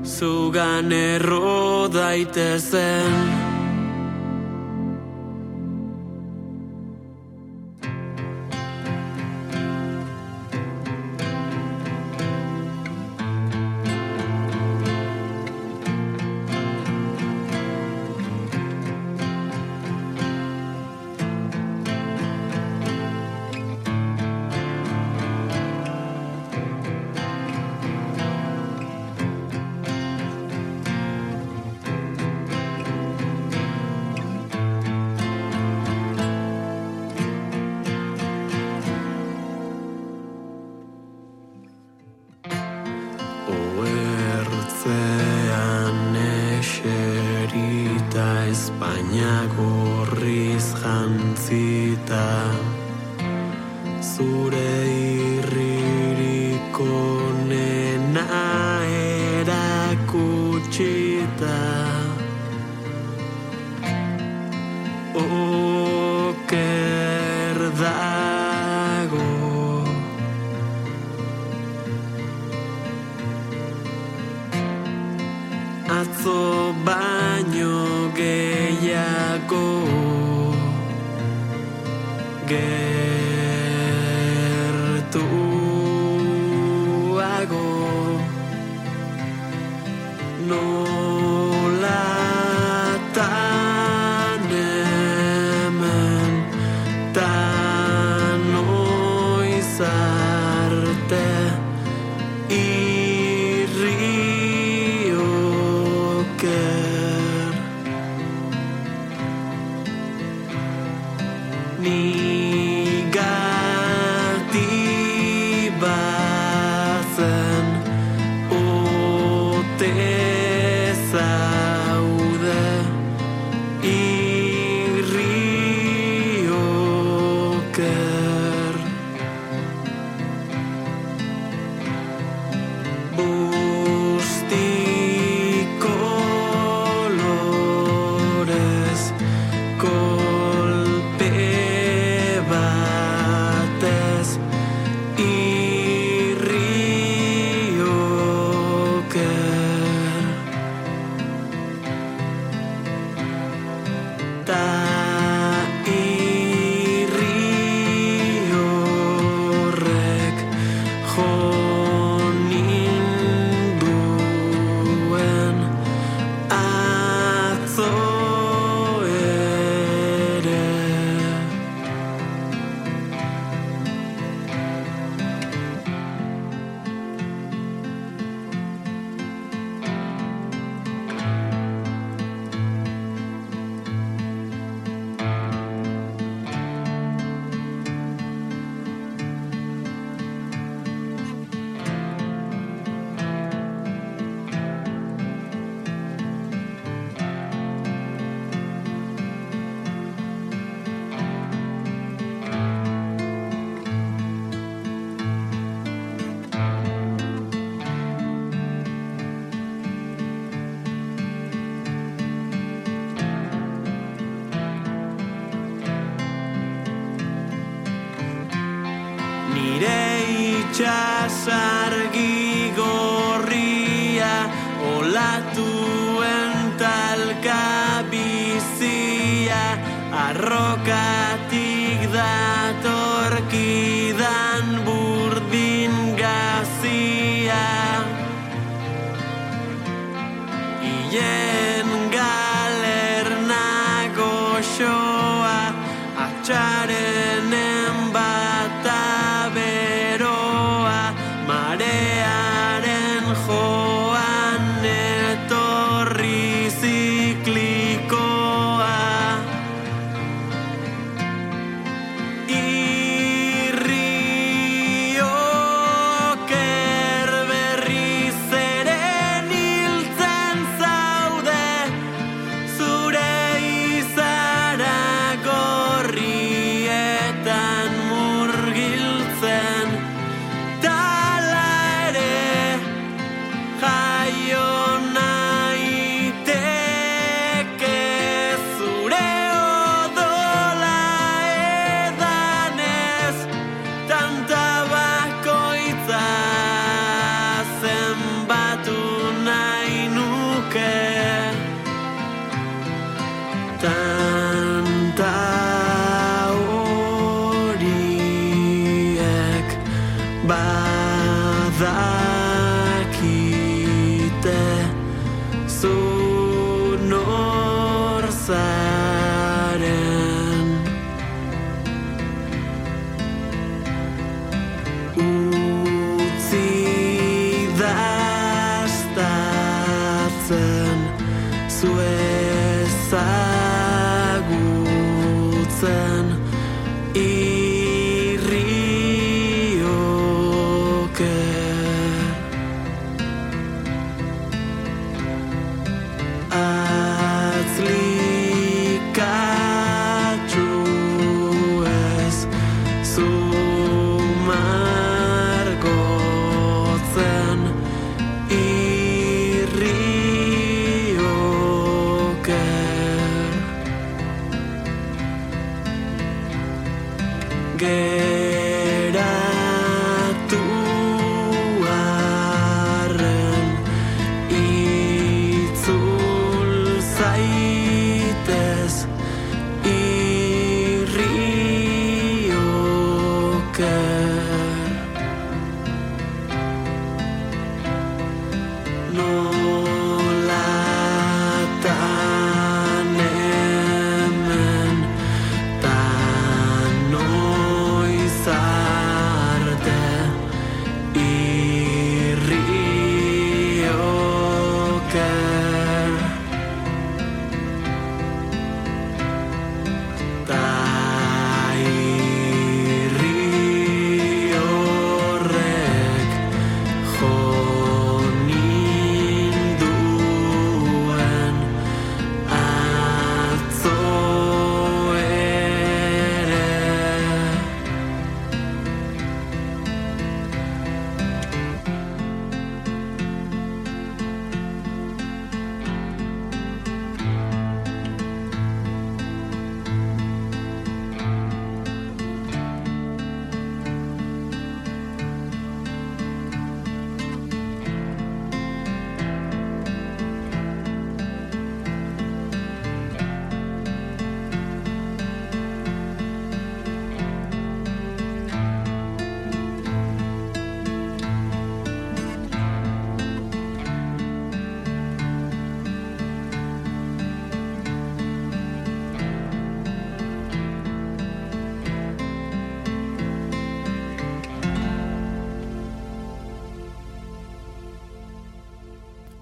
Speaker 11: Zugan erro daitezen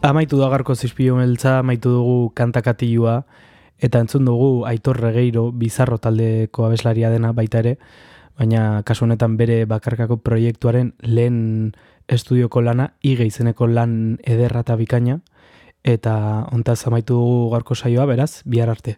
Speaker 7: Amaitu da garko zizpio meltza, amaitu dugu kantakatilua, eta entzun dugu Aitor Regeiro bizarro taldeko abeslaria dena baita ere, baina kasu honetan bere bakarkako proiektuaren lehen estudioko lana, ige izeneko lan ederra eta bikaina, eta ontaz amaitu dugu garko saioa, beraz, bihar arte.